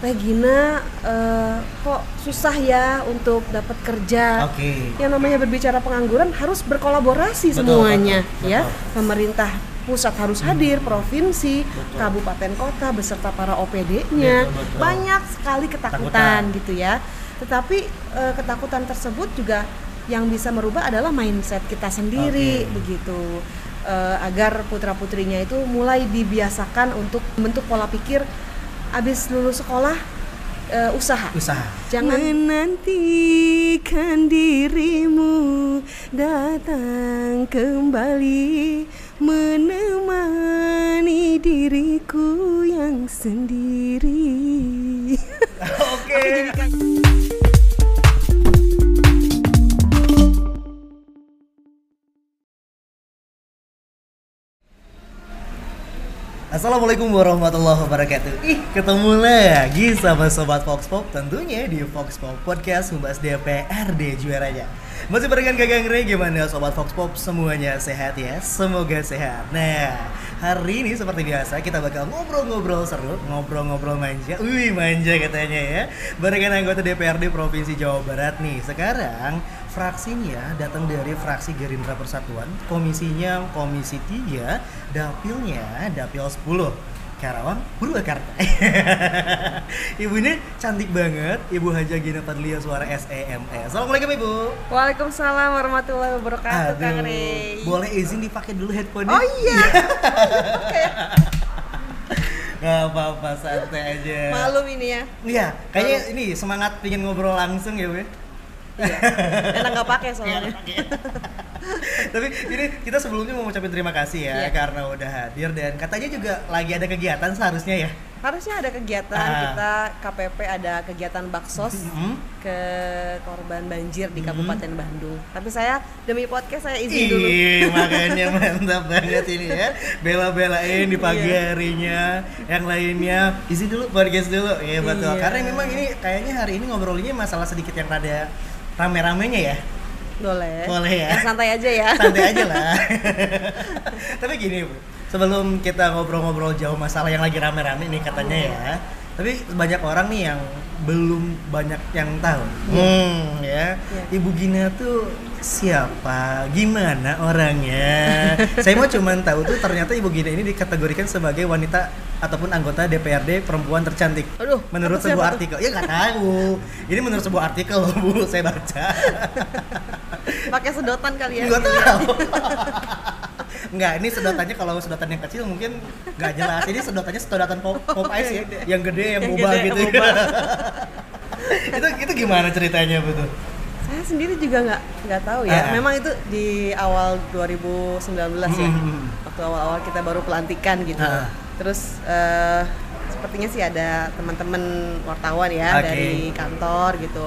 Regina eh, kok susah ya untuk dapat kerja. Oke. Yang namanya berbicara pengangguran harus berkolaborasi Betul, semuanya betul, ya. betul. Pemerintah pusat harus hadir, provinsi, Betul. kabupaten kota beserta para OPD-nya. Banyak sekali ketakutan gitu ya. Tetapi eh, ketakutan tersebut juga yang bisa merubah adalah mindset kita sendiri Oke. begitu. Eh, agar putra-putrinya itu mulai dibiasakan untuk membentuk pola pikir abis lulus sekolah eh, usaha. Usaha. Jangan menantikan dirimu datang kembali menemani diriku yang sendiri. Oke. Assalamualaikum warahmatullahi wabarakatuh. Ih, ketemu lagi sama Sobat Fox Pop Tentunya di Fox Pop Podcast Membahas DPRD juaranya. Masih barengan Gagang Ray Gimana Sobat Fox Pop? Semuanya sehat ya? Semoga sehat. Nah, hari ini seperti biasa Kita bakal ngobrol-ngobrol seru Ngobrol-ngobrol manja. Wih, manja katanya ya. Barengan anggota DPRD Provinsi Jawa Barat nih Sekarang fraksinya datang dari fraksi Gerindra Persatuan, komisinya Komisi 3, dapilnya Dapil 10. Karawang, Purwakarta. Ibunya cantik banget, Ibu Haja Gina Padlia suara SEME. Assalamualaikum Ibu. Waalaikumsalam warahmatullahi wabarakatuh Kang Aduh, Rey. boleh izin dipakai dulu headphone Oh iya. Gak apa-apa, santai aja. Malum ini ya. Iya, kayaknya ini semangat pingin ngobrol langsung ya, Bu. Iya. Enak nggak pakai soalnya. Tapi ini kita sebelumnya mau ngucapin terima kasih ya Iya. karena udah hadir dan katanya juga lagi ada kegiatan seharusnya ya. Harusnya ada kegiatan Ah. kita KPP ada kegiatan baksos Mhm. ke korban banjir di Mhm. Kabupaten Bandung. Tapi saya demi podcast saya izin dulu. Ih, makanya mantap banget ini ya. Bela-belain di pagi Iya. harinya. Yang lainnya izin dulu podcast dulu. Iya betul. Iya. Karena memang ini kayaknya hari ini ngobrolinnya masalah sedikit yang rada rame-ramenya ya. Boleh. Boleh ya. Santai aja ya. Santai aja lah. Tapi gini, Bu. Sebelum kita ngobrol-ngobrol jauh masalah yang lagi rame-rame nih katanya ya. Tapi banyak orang nih yang belum banyak yang tahu. Hmm, ya. Iya. Ibu Gina tuh siapa? Gimana orangnya? Saya mau cuman tahu tuh ternyata Ibu Gina ini dikategorikan sebagai wanita ataupun anggota DPRD perempuan tercantik. Aduh, menurut sebuah tuh? artikel. Ya nggak tahu. Ini menurut sebuah artikel loh, Bu. Saya baca. Pakai sedotan kali ya. Nggak tahu. Enggak, ini sedotannya kalau sedotan yang kecil mungkin nggak jelas. Ini sedotannya sedotan pop, pop Oh, ice ya, yang gede. yang gede yang boba gede, gitu. yang boba. itu itu gimana ceritanya betul? Saya sendiri juga nggak nggak tahu ya. Ah. Memang itu di awal 2019 ya. Hmm. Waktu awal-awal kita baru pelantikan gitu. Ah. Terus eh, sepertinya sih ada teman-teman wartawan ya Oke. dari kantor gitu.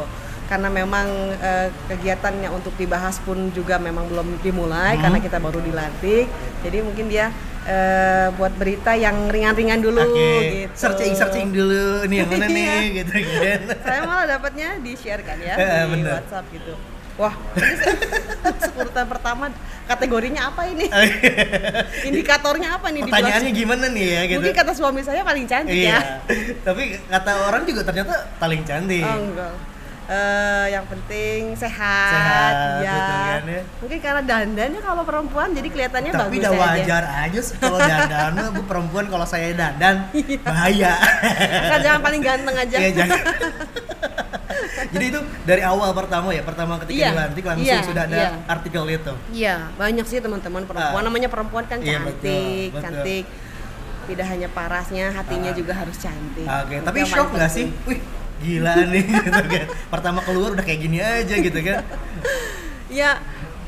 Karena memang eh, kegiatannya untuk dibahas pun juga memang belum dimulai Hmm. karena kita baru dilantik. Jadi mungkin dia eh, buat berita yang ringan-ringan dulu Oke, gitu. searching searching dulu ini yang mana nih Iya. gitu kan. saya malah dapatnya di share kan ya di bener. WhatsApp gitu. Wah, sebutan pertama kategorinya apa ini? Indikatornya apa nih Pertanyaannya gimana nih ya gitu. Mungkin kata suami saya paling cantik Iya. ya. Tapi kata orang juga ternyata paling cantik. Oh enggak. Eh, yang penting sehat, Sehat, ya. betul kan ya? Mungkin karena dandannya kalau perempuan jadi kelihatannya Tapi bagus udah aja. wajar aja kalau dandan bu perempuan kalau saya dandan bahaya. Kan jangan paling ganteng aja. Iya jangan. Jadi itu dari awal pertama ya, pertama ketika Iya, dilantik langsung iya, sudah ada iya. artikel itu. Iya, banyak sih teman-teman perempuan. Ah. Namanya perempuan kan Iya, cantik, betul, betul. cantik. Tidak hanya parasnya, hatinya Ah. juga harus cantik. Oke, Itu tapi shock nggak sih? Wih, gila nih gitu kan. Pertama keluar udah kayak gini aja gitu kan. Ya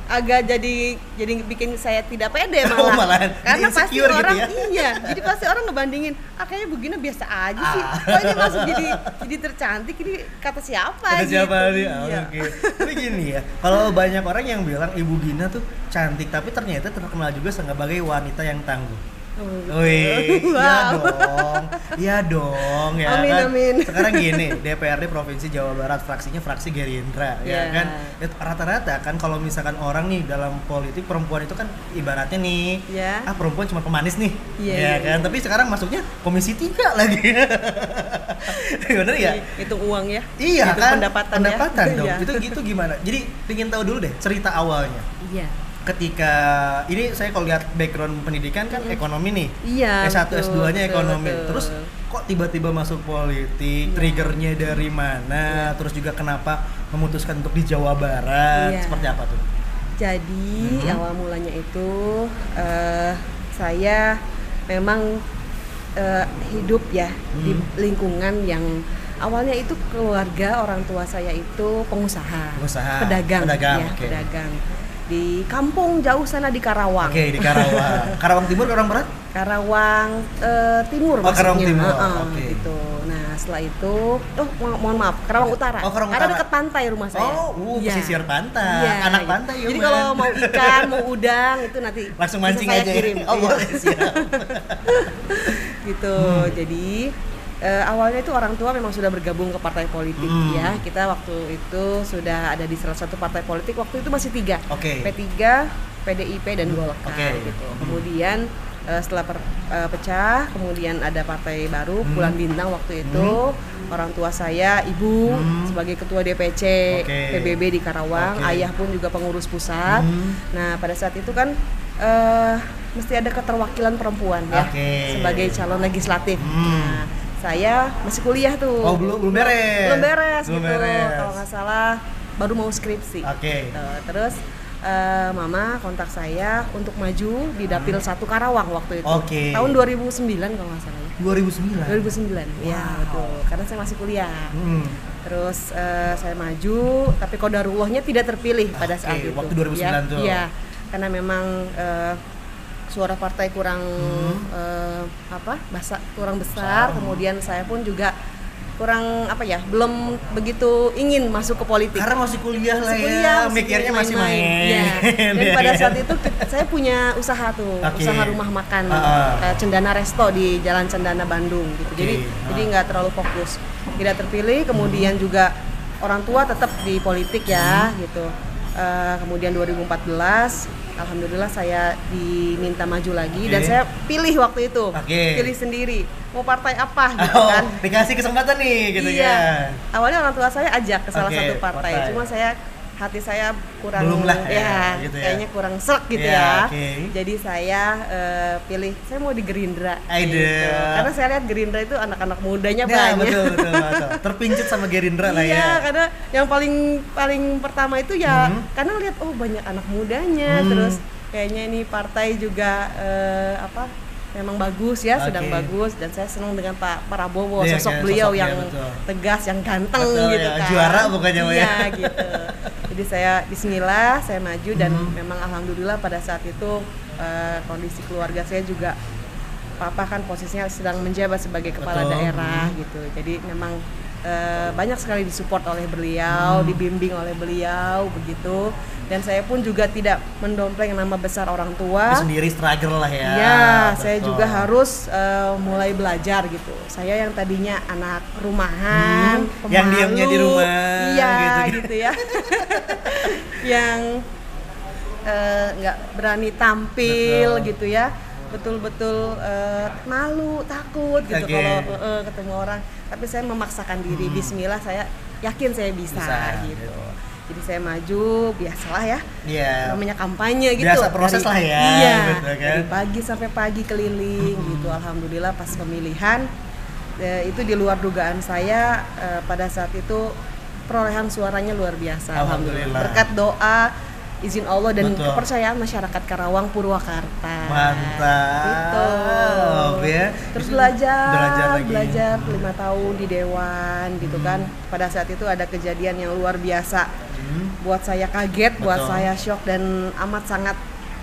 agak jadi jadi bikin saya tidak pede malah. Oh, malahan. Karena pasti gitu orang ya? iya, jadi pasti orang ngebandingin, ah kayaknya begini biasa aja sih. Ah. Kok ini masuk jadi jadi tercantik ini kata siapa Kata gitu. siapa nih? Ah, Iya. Oke. Tapi gini ya, kalau banyak orang yang bilang Ibu Gina tuh cantik, tapi ternyata terkenal juga sebagai wanita yang tangguh. Oh, Wih, iya Wow. dong, iya dong ya Amin, kan. amin. Sekarang gini, DPRD Provinsi Jawa Barat fraksinya fraksi Gerindra ya Iya. kan. Ya, Rata-rata kan kalau misalkan orang nih dalam politik perempuan itu kan ibaratnya nih, Ya. ah perempuan cuma pemanis nih, Iya, ya iya, kan. Tapi sekarang masuknya komisi tiga lagi, bener ya? Hitung uang ya. Iya Hitung kan, pendapatan, pendapatan ya. dong. Itu gitu gimana? Jadi ingin tahu dulu deh cerita awalnya. Iya. Ketika ini saya kalau lihat background pendidikan kan ekonomi nih. Iya. S1 betul, S2-nya betul, ekonomi. betul. Terus kok tiba-tiba masuk politik? Iya. Triggernya dari mana? Terus juga kenapa memutuskan untuk di Jawa Barat? Iya. Seperti apa tuh? Jadi Mhm. awal mulanya itu eh, saya memang eh, hidup ya di Hmm. lingkungan yang awalnya itu keluarga orang tua saya itu pengusaha, Pengusaha, pedagang, pedagang, ya, oke. pedagang di kampung jauh sana di Karawang. Oke, di Karawang. Karawang Timur, Karawang Barat? Karawang eh, Timur Oh, Karawang maksudnya. Timur, Heeh, oke. gitu. Nah setelah itu, oh mo- mohon maaf, Karawang Utara. Oh, Karawang Karena Utara. dekat pantai rumah saya. Oh, uh, Iya. pesisir pantai. Iya, Anak gitu. pantai ya, Jadi Man. kalau mau ikan, mau udang itu nanti Langsung mancing aja. ya? kirim. Oh, Iya. boleh, siap. gitu. Hmm. Jadi eh, awalnya itu orang tua memang sudah bergabung ke partai politik Hmm. ya. Kita waktu itu sudah ada di salah satu partai politik. Waktu itu masih tiga. Oke. P3, PDIP dan Golkar Oke. gitu. Hmm. Kemudian eh, setelah per- eh, pecah, kemudian ada partai baru Hmm. Bulan Bintang waktu itu. Orang tua saya, ibu Hmm. sebagai ketua DPC Oke. PBB di Karawang, Oke. ayah pun juga pengurus pusat. Hmm. Nah, pada saat itu kan eh, mesti ada keterwakilan perempuan ya Oke. sebagai calon legislatif. Hmm. Nah, saya masih kuliah tuh. Oh, belum- belum beres. Belum beres Belum gitu. beres. Kalau nggak salah baru mau skripsi. Oke. Gitu. Terus eh, mama kontak saya untuk maju di Dapil 1 Karawang waktu itu. Hmm. Oke. Tahun 2009 kalau nggak salah ya. 2009. 2009. Ya, Wow. betul. Karena saya masih kuliah. Hmm. Terus eh, saya maju, tapi kodarullahnya tidak terpilih pada saat Oke, itu. waktu 2009 ya, tuh. Iya, karena memang eh, suara partai kurang Hmm. eh, apa, basa, kurang besar. Besar. Kemudian saya pun juga kurang apa ya, belum begitu ingin masuk ke politik. Karena masih kuliah lah Masih ya, kuliah, masih mikirnya masih main. Iya. Dan pada saat itu saya punya usaha tuh, Oke. usaha rumah makan eh, Cendana Resto di Jalan Cendana Bandung gitu. Oke. Jadi Ah. jadi nggak terlalu fokus. Tidak terpilih, kemudian juga orang tua tetap di politik ya gitu. Eh, kemudian 2014 Alhamdulillah saya diminta maju lagi dan Oke. saya pilih waktu itu. Oke. Pilih sendiri. Mau partai apa gitu Oh, kan. dikasih kesempatan nih gitu iya. ya. Awalnya orang tua saya ajak ke salah Oke, satu partai. partai. Cuma saya hati saya kurang Belum lah ya, ya, gitu ya. kayaknya kurang serak gitu Iya, ya. oke. Jadi saya eh, pilih saya mau di Gerindra. Gitu. Karena saya lihat Gerindra itu anak-anak mudanya Nah, banyak. betul, betul, betul. Terpincut sama Gerindra lah Iya, ya. karena yang paling paling pertama itu ya Hmm. karena lihat oh banyak anak mudanya, Hmm. terus kayaknya ini partai juga eh, apa memang bagus ya, sedang Oke. bagus dan saya senang dengan Pak Prabowo, Iya, sosok kayak beliau sosoknya, yang betul. tegas, yang ganteng Betul, gitu ya. kan. Juara pokoknya, Mbak, ya. Iya, gitu. Jadi saya Bismillah, saya maju dan Hmm. memang alhamdulillah pada saat itu eh, kondisi keluarga saya juga papa kan posisinya sedang menjabat sebagai kepala Betul. daerah Hmm. gitu jadi memang eh, banyak sekali disupport oleh beliau Hmm. dibimbing oleh beliau begitu dan saya pun juga tidak mendompleng nama besar orang tua sendiri struggle lah ya. Iya, saya juga harus eh, mulai belajar gitu. Saya yang tadinya anak rumahan, Hmm, yang pemalu, diamnya di rumah, iya gitu. gitu, ya, yang eh, nggak berani tampil Betul. gitu ya, betul-betul eh, malu, takut gitu Oke. kalau eh, ketemu orang. Tapi saya memaksakan diri. Hmm. Bismillah, saya yakin saya bisa, Bisa, gitu. gitu. Jadi saya maju, biasalah ya Iya. namanya kampanye gitu Biasa proses lah ya, iya gitu kan. dari pagi sampai pagi keliling gitu alhamdulillah pas pemilihan eh, itu di luar dugaan saya eh, pada saat itu perolehan suaranya luar biasa Alhamdulillah. berkat doa izin Allah dan Betul. kepercayaan masyarakat Karawang Purwakarta Mantap. gitu ya. terus belajar belajar lagi. belajar lima tahun di dewan gitu kan pada saat itu ada kejadian yang luar biasa Hmm. buat saya kaget, buat Betul. saya shock dan amat sangat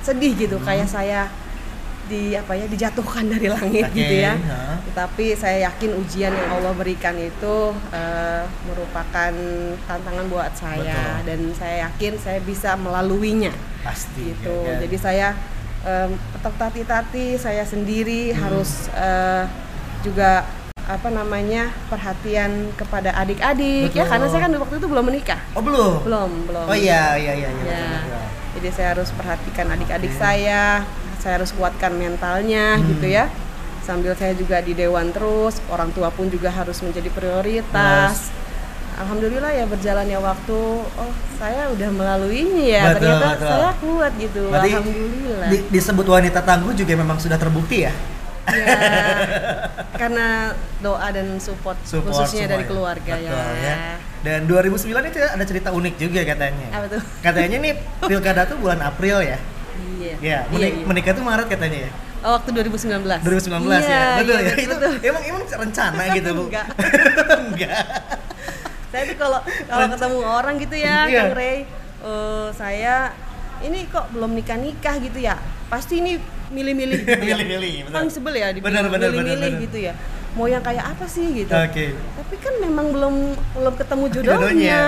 sedih gitu Hmm. kayak saya di apa ya dijatuhkan dari langit Oke, gitu ya. ha. Tetapi saya yakin ujian yang Allah berikan itu eh, merupakan tantangan buat saya Betul. dan saya yakin saya bisa melaluinya Pasti. gitu. ya kan? Jadi saya tetap tati-tati saya sendiri Hmm. harus eh, juga apa namanya perhatian kepada adik-adik ya karena saya kan waktu itu belum menikah Oh belum? belum belum Oh iya iya iya. iya, ya betul, betul. jadi saya harus perhatikan adik-adik Oke. saya saya harus kuatkan mentalnya Hmm. gitu ya sambil saya juga di dewan terus orang tua pun juga harus menjadi prioritas Alhamdulillah ya berjalannya waktu oh saya udah melaluinya ya Betul, ternyata betul. saya kuat gitu Berarti Alhamdulillah di- disebut wanita tangguh juga memang sudah terbukti ya? ya karena doa dan support, Support khususnya dari ya. keluarga Betul, ya. Dan 2009 itu ada cerita unik juga katanya. Apa tuh? Katanya nih pilkada tuh bulan April ya. Iya. Ya, Iya, menik- iya. menikah tuh Maret katanya ya. Oh, waktu 2019. 2019 ya. Iya, Betul iya, ya. Itu betul. emang emang rencana gitu, Bu. Enggak. Enggak. saya tuh kalau kalau ketemu orang gitu ya Iya. Kang Ray eh, saya ini kok belum nikah nikah gitu ya pasti ini milih-milih gitu ya. Milih-milih, betul. paling sebel ya milih-milih gitu ya mau yang kayak apa sih gitu Oke. tapi kan memang belum belum ketemu jodohnya, Jodohnya.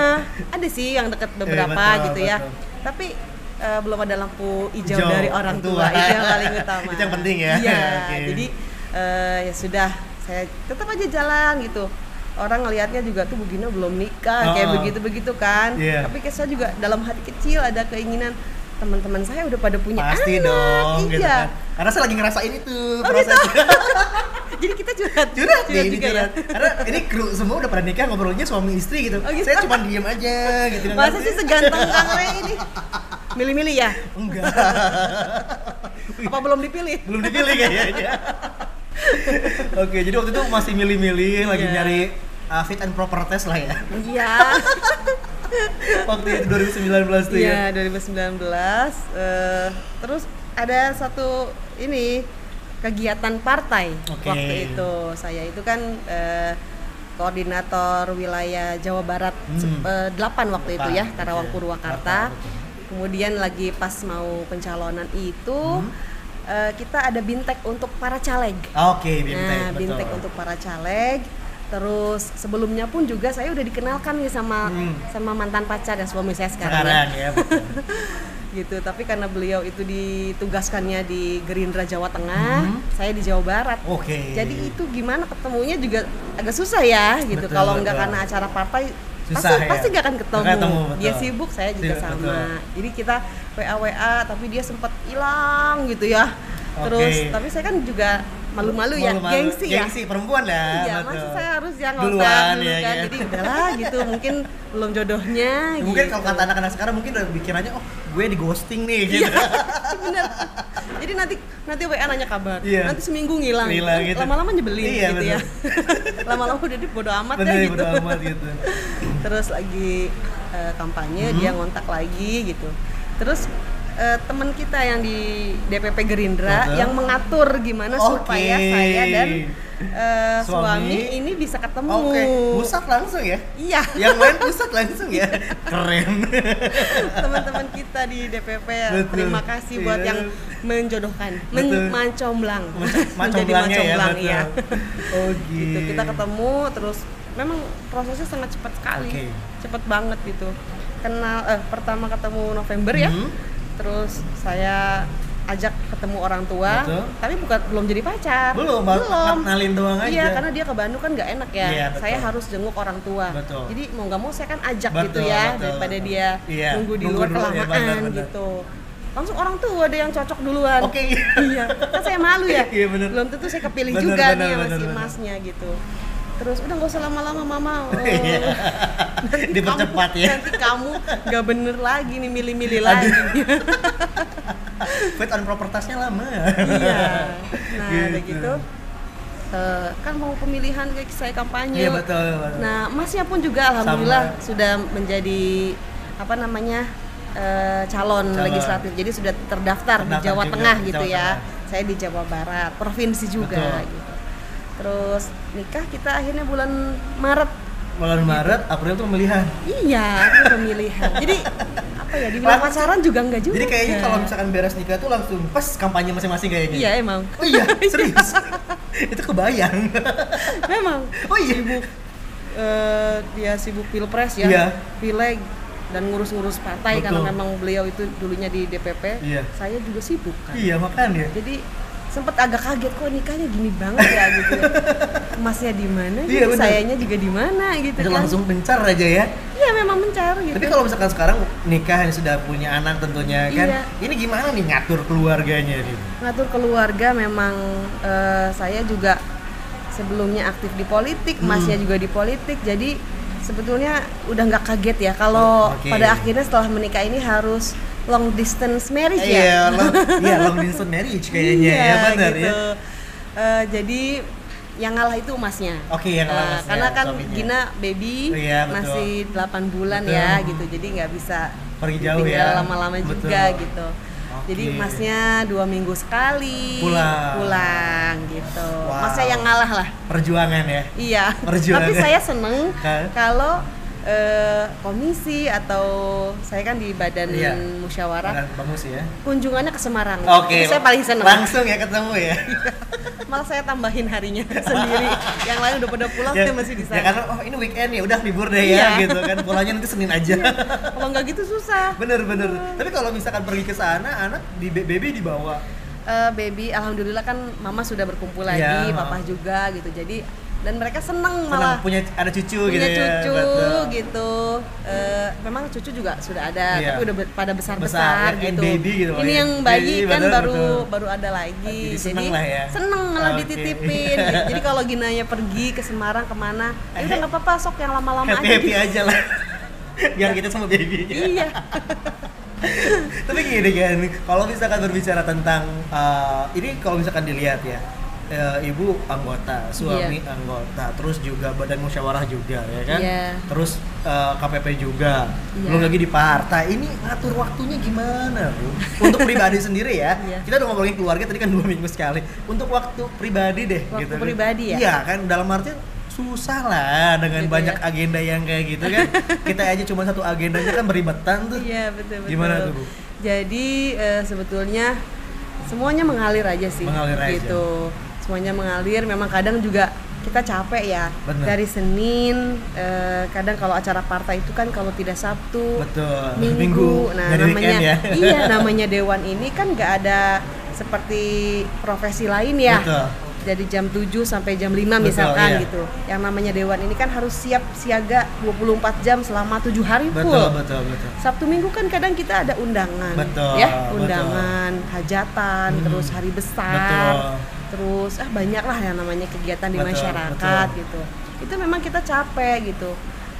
ada sih yang deket beberapa betul, gitu ya betul. tapi eh, belum ada lampu hijau Hijau, dari orang tua. tua. itu yang paling utama Itu yang penting ya. iya Oke. jadi eh, ya sudah saya tetap aja jalan gitu orang ngelihatnya juga tuh begini belum nikah kayak Oh. begitu begitu kan Iya. tapi kayak saya juga dalam hati kecil ada keinginan teman-teman saya udah pada punya Pasti anak dong gitu iya kan. Karena saya lagi ngerasain itu Oh, prosesnya. jadi kita curhat curhat nih ini juga ya curhat. Karena ini kru semua udah pada nikah ngobrolnya suami istri gitu. Oh, gitu. Saya cuma diem aja gitu masa sih seganteng Kang Ray ini milih-milih ya Enggak. apa belum dipilih Belum dipilih kayaknya. Oke, jadi waktu itu masih milih-milih, lagi Iya. nyari uh, fit and proper test lah ya. iya Waktu itu 2019 tuh ya. Iya, 2019. eh, terus ada satu ini kegiatan partai Oke. waktu itu. Saya itu kan eh, koordinator wilayah Jawa Barat Hmm. eh, 8 waktu itu ya, Karawang. Purwakarta. Kemudian lagi pas mau pencalonan itu Hmm. eh, kita ada bintek untuk para caleg. Oke, bintek. Nah, betul. bintek untuk para caleg. Terus sebelumnya pun juga saya udah dikenalkan nih sama Hmm. sama mantan pacar dan suami saya sekarang. sekarang ya. ya. betul. Gitu. Tapi karena beliau itu ditugaskannya di Gerindra Jawa Tengah, Hmm. saya di Jawa Barat. Oke. Jadi itu gimana ketemunya juga agak susah ya gitu. Kalau nggak karena acara partai Susah pasti ya? pasti nggak akan ketemu. Ketemu, betul. Dia sibuk, saya juga Sibuk, sama. betul. Jadi kita WA WA tapi dia sempat hilang gitu ya. Terus Oke. tapi saya kan juga malu-malu ya, Malu-malu. gengsi ya. Gengsi perempuan lah. Iya, masa saya harus yang Duluan, dulu ya, kan. ya. Jadi udahlah gitu, mungkin belum jodohnya Mungkin gitu. kalau kata anak-anak sekarang mungkin udah pikirannya oh gue di ghosting nih gitu. Iya, bener. Jadi nanti nanti WA nanya kabar, Iya. nanti seminggu ngilang. Ngilang gitu. Lama-lama nyebelin Iya, gitu ya. Lama-lama udah di bodo amat Bener deh ya gitu. bodo amat gitu. Terus lagi eh, kampanye Hmm. dia ngontak lagi gitu. Terus eh, teman kita yang di DPP Gerindra Betul. yang mengatur gimana Oke. supaya saya dan eh, Suami. suami. ini bisa ketemu. Oke, pusat langsung ya. Iya. Yang main pusat langsung ya. Keren. teman-teman kita di DPP ya. Betul. terima kasih buat Iya. yang menjodohkan Betul. men macomblang menjadi Macoblangnya ya, betul. iya Oh gitu gitu. kita ketemu terus memang prosesnya sangat cepat sekali Oke. cepat banget gitu kenal eh, pertama ketemu November ya Hmm. Terus saya ajak ketemu orang tua Betul. tapi bukan belum jadi pacar Belum, belum kenalin doang aja. iya karena dia ke Bandung kan nggak enak ya Iya, betul. saya harus jenguk orang tua Betul. jadi mau nggak mau saya kan ajak Betul, gitu ya betul, daripada betul. dia Iya, nunggu di nunggu luar dulu, ya, kelamaan benar, benar. gitu langsung orang tua ada yang cocok duluan Oke. iya kan saya malu ya Iya, benar. belum tentu saya kepilih Benar, juga benar, nih sama benar, si masnya gitu terus udah nggak usah lama-lama mama Oh, Iya. nanti Dipercepat kamu, ya. nanti kamu nggak bener lagi nih milih-milih lagi Fit on proper testnya lama. iya nah udah Gitu. gitu eh, kan mau pemilihan kayak saya kampanye Iya betul. betul. nah masnya pun juga alhamdulillah sudah menjadi apa namanya eh, calon, Calon. legislatif jadi sudah terdaftar, di Terdaftar Jawa juga, Tengah di gitu Jawa ya Tengah. saya di Jawa Barat provinsi juga Betul. gitu terus nikah kita akhirnya bulan Maret Bulan Maret, April tuh pemilihan. iya itu pemilihan jadi apa ya dibilang Langsung- pacaran juga enggak juga Jadi kayaknya kalau misalkan beres nikah tuh langsung pas kampanye masing-masing kayaknya. iya emang Oh iya, serius. itu kebayang. memang Oh iya. sibuk eh, dia sibuk pilpres ya Iya. pileg dan ngurus-ngurus partai Betul. karena memang beliau itu dulunya di DPP. Iya. Saya juga sibuk kan. Iya makanya. Jadi sempet agak kaget kok nikahnya gini banget ya gitu. ya. Emasnya di mana? Iya, gitu, bener. sayanya juga di mana gitu Itu kan. langsung pencar aja ya. Iya memang mencari gitu. Tapi kalau misalkan sekarang nikah yang sudah punya anak tentunya kan, Iya. ini gimana nih ngatur keluarganya nih? ngatur keluarga memang eh, saya juga sebelumnya aktif di politik, Hmm. masnya juga di politik, jadi sebetulnya udah nggak kaget ya kalau Oke. pada akhirnya setelah menikah ini harus long distance marriage Iya, ya. long, iya long distance marriage kayaknya Iya, ya benar gitu. ya. Eh, jadi yang ngalah itu emasnya. Oke, yang ngalah emasnya, karena kan suaminya. Gina baby Oh, iya, betul. masih 8 bulan Betul. ya gitu, jadi nggak bisa Pergi jauh ya. lama-lama juga gitu. Jadi masnya dua minggu sekali Pulang. pulang gitu. Wow. Masnya yang ngalah lah. Perjuangan ya. Iya. Perjuangan. Tapi saya seneng kalau eh, komisi atau saya kan di badan Iya. musyawarah Badan ya. kunjungannya ke Semarang. Oke. Itu saya paling seneng. Langsung ya ketemu ya. Malah saya tambahin harinya sendiri. Yang lain udah pada pulang, saya masih di Ya sana. karena oh ini weekend ya udah libur deh ya Iya. gitu kan. Pulangnya nanti Senin aja. Kalau nggak gitu susah. bener bener. Tapi kalau misalkan pergi ke sana anak di baby dibawa. Eh, baby, alhamdulillah kan mama sudah berkumpul lagi, Iya. papa juga gitu. Jadi dan mereka seneng Senang malah punya ada cucu punya gitu ya. cucu betul. gitu. Eh, memang cucu juga sudah ada, Iya. tapi udah pada besar Besar, besar, yang gitu. gitu, Ini ya. yang bayi Baby, kan betul, baru betul. baru ada lagi. Jadi seneng lah ya. seneng malah Oke. dititipin. gitu. Jadi kalau Ginanya pergi ke Semarang ke mana, ya udah nggak apa-apa sok yang lama-lama happy aja. happy gitu. aja lah. Biar kita sama baby Iya. Tapi gini kan, kalau misalkan berbicara tentang uh, ini kalau misalkan dilihat ya, eh, ibu anggota, suami Iya. anggota, terus juga badan musyawarah juga ya kan, Iya. terus eh, KPP juga, Iya. belum lagi di partai. Ini ngatur waktunya gimana bu? Untuk pribadi sendiri ya, Iya. kita udah ngomongin keluarga tadi kan dua minggu sekali. Untuk waktu pribadi deh, Waktu gitu pribadi ya? Iya kan, dalam artian susah lah dengan Gitu banyak ya. agenda yang kayak gitu kan. kita aja cuma satu agendanya kan beribetan tuh. Iya betul betul. Gimana tuh, Bu? Jadi eh, sebetulnya semuanya mengalir aja sih. Mengalir aja. Semuanya mengalir. Memang kadang juga kita capek ya. Bener. Dari Senin, eh, kadang kalau acara partai itu kan kalau tidak Sabtu, Betul. Minggu. Nah Jadi namanya ya. iya namanya dewan ini kan nggak ada seperti profesi lain ya. Betul. Jadi jam 7 sampai jam 5 Betul, misalkan iya. gitu. Yang namanya dewan ini kan harus siap siaga 24 jam selama 7 hari full. Betul, betul, betul. Sabtu Minggu kan kadang kita ada undangan, Betul, ya betul. undangan, hajatan, Hmm, terus hari besar, betul. Terus ah banyak lah yang namanya kegiatan di Betul, masyarakat betul. gitu. Itu memang kita capek gitu.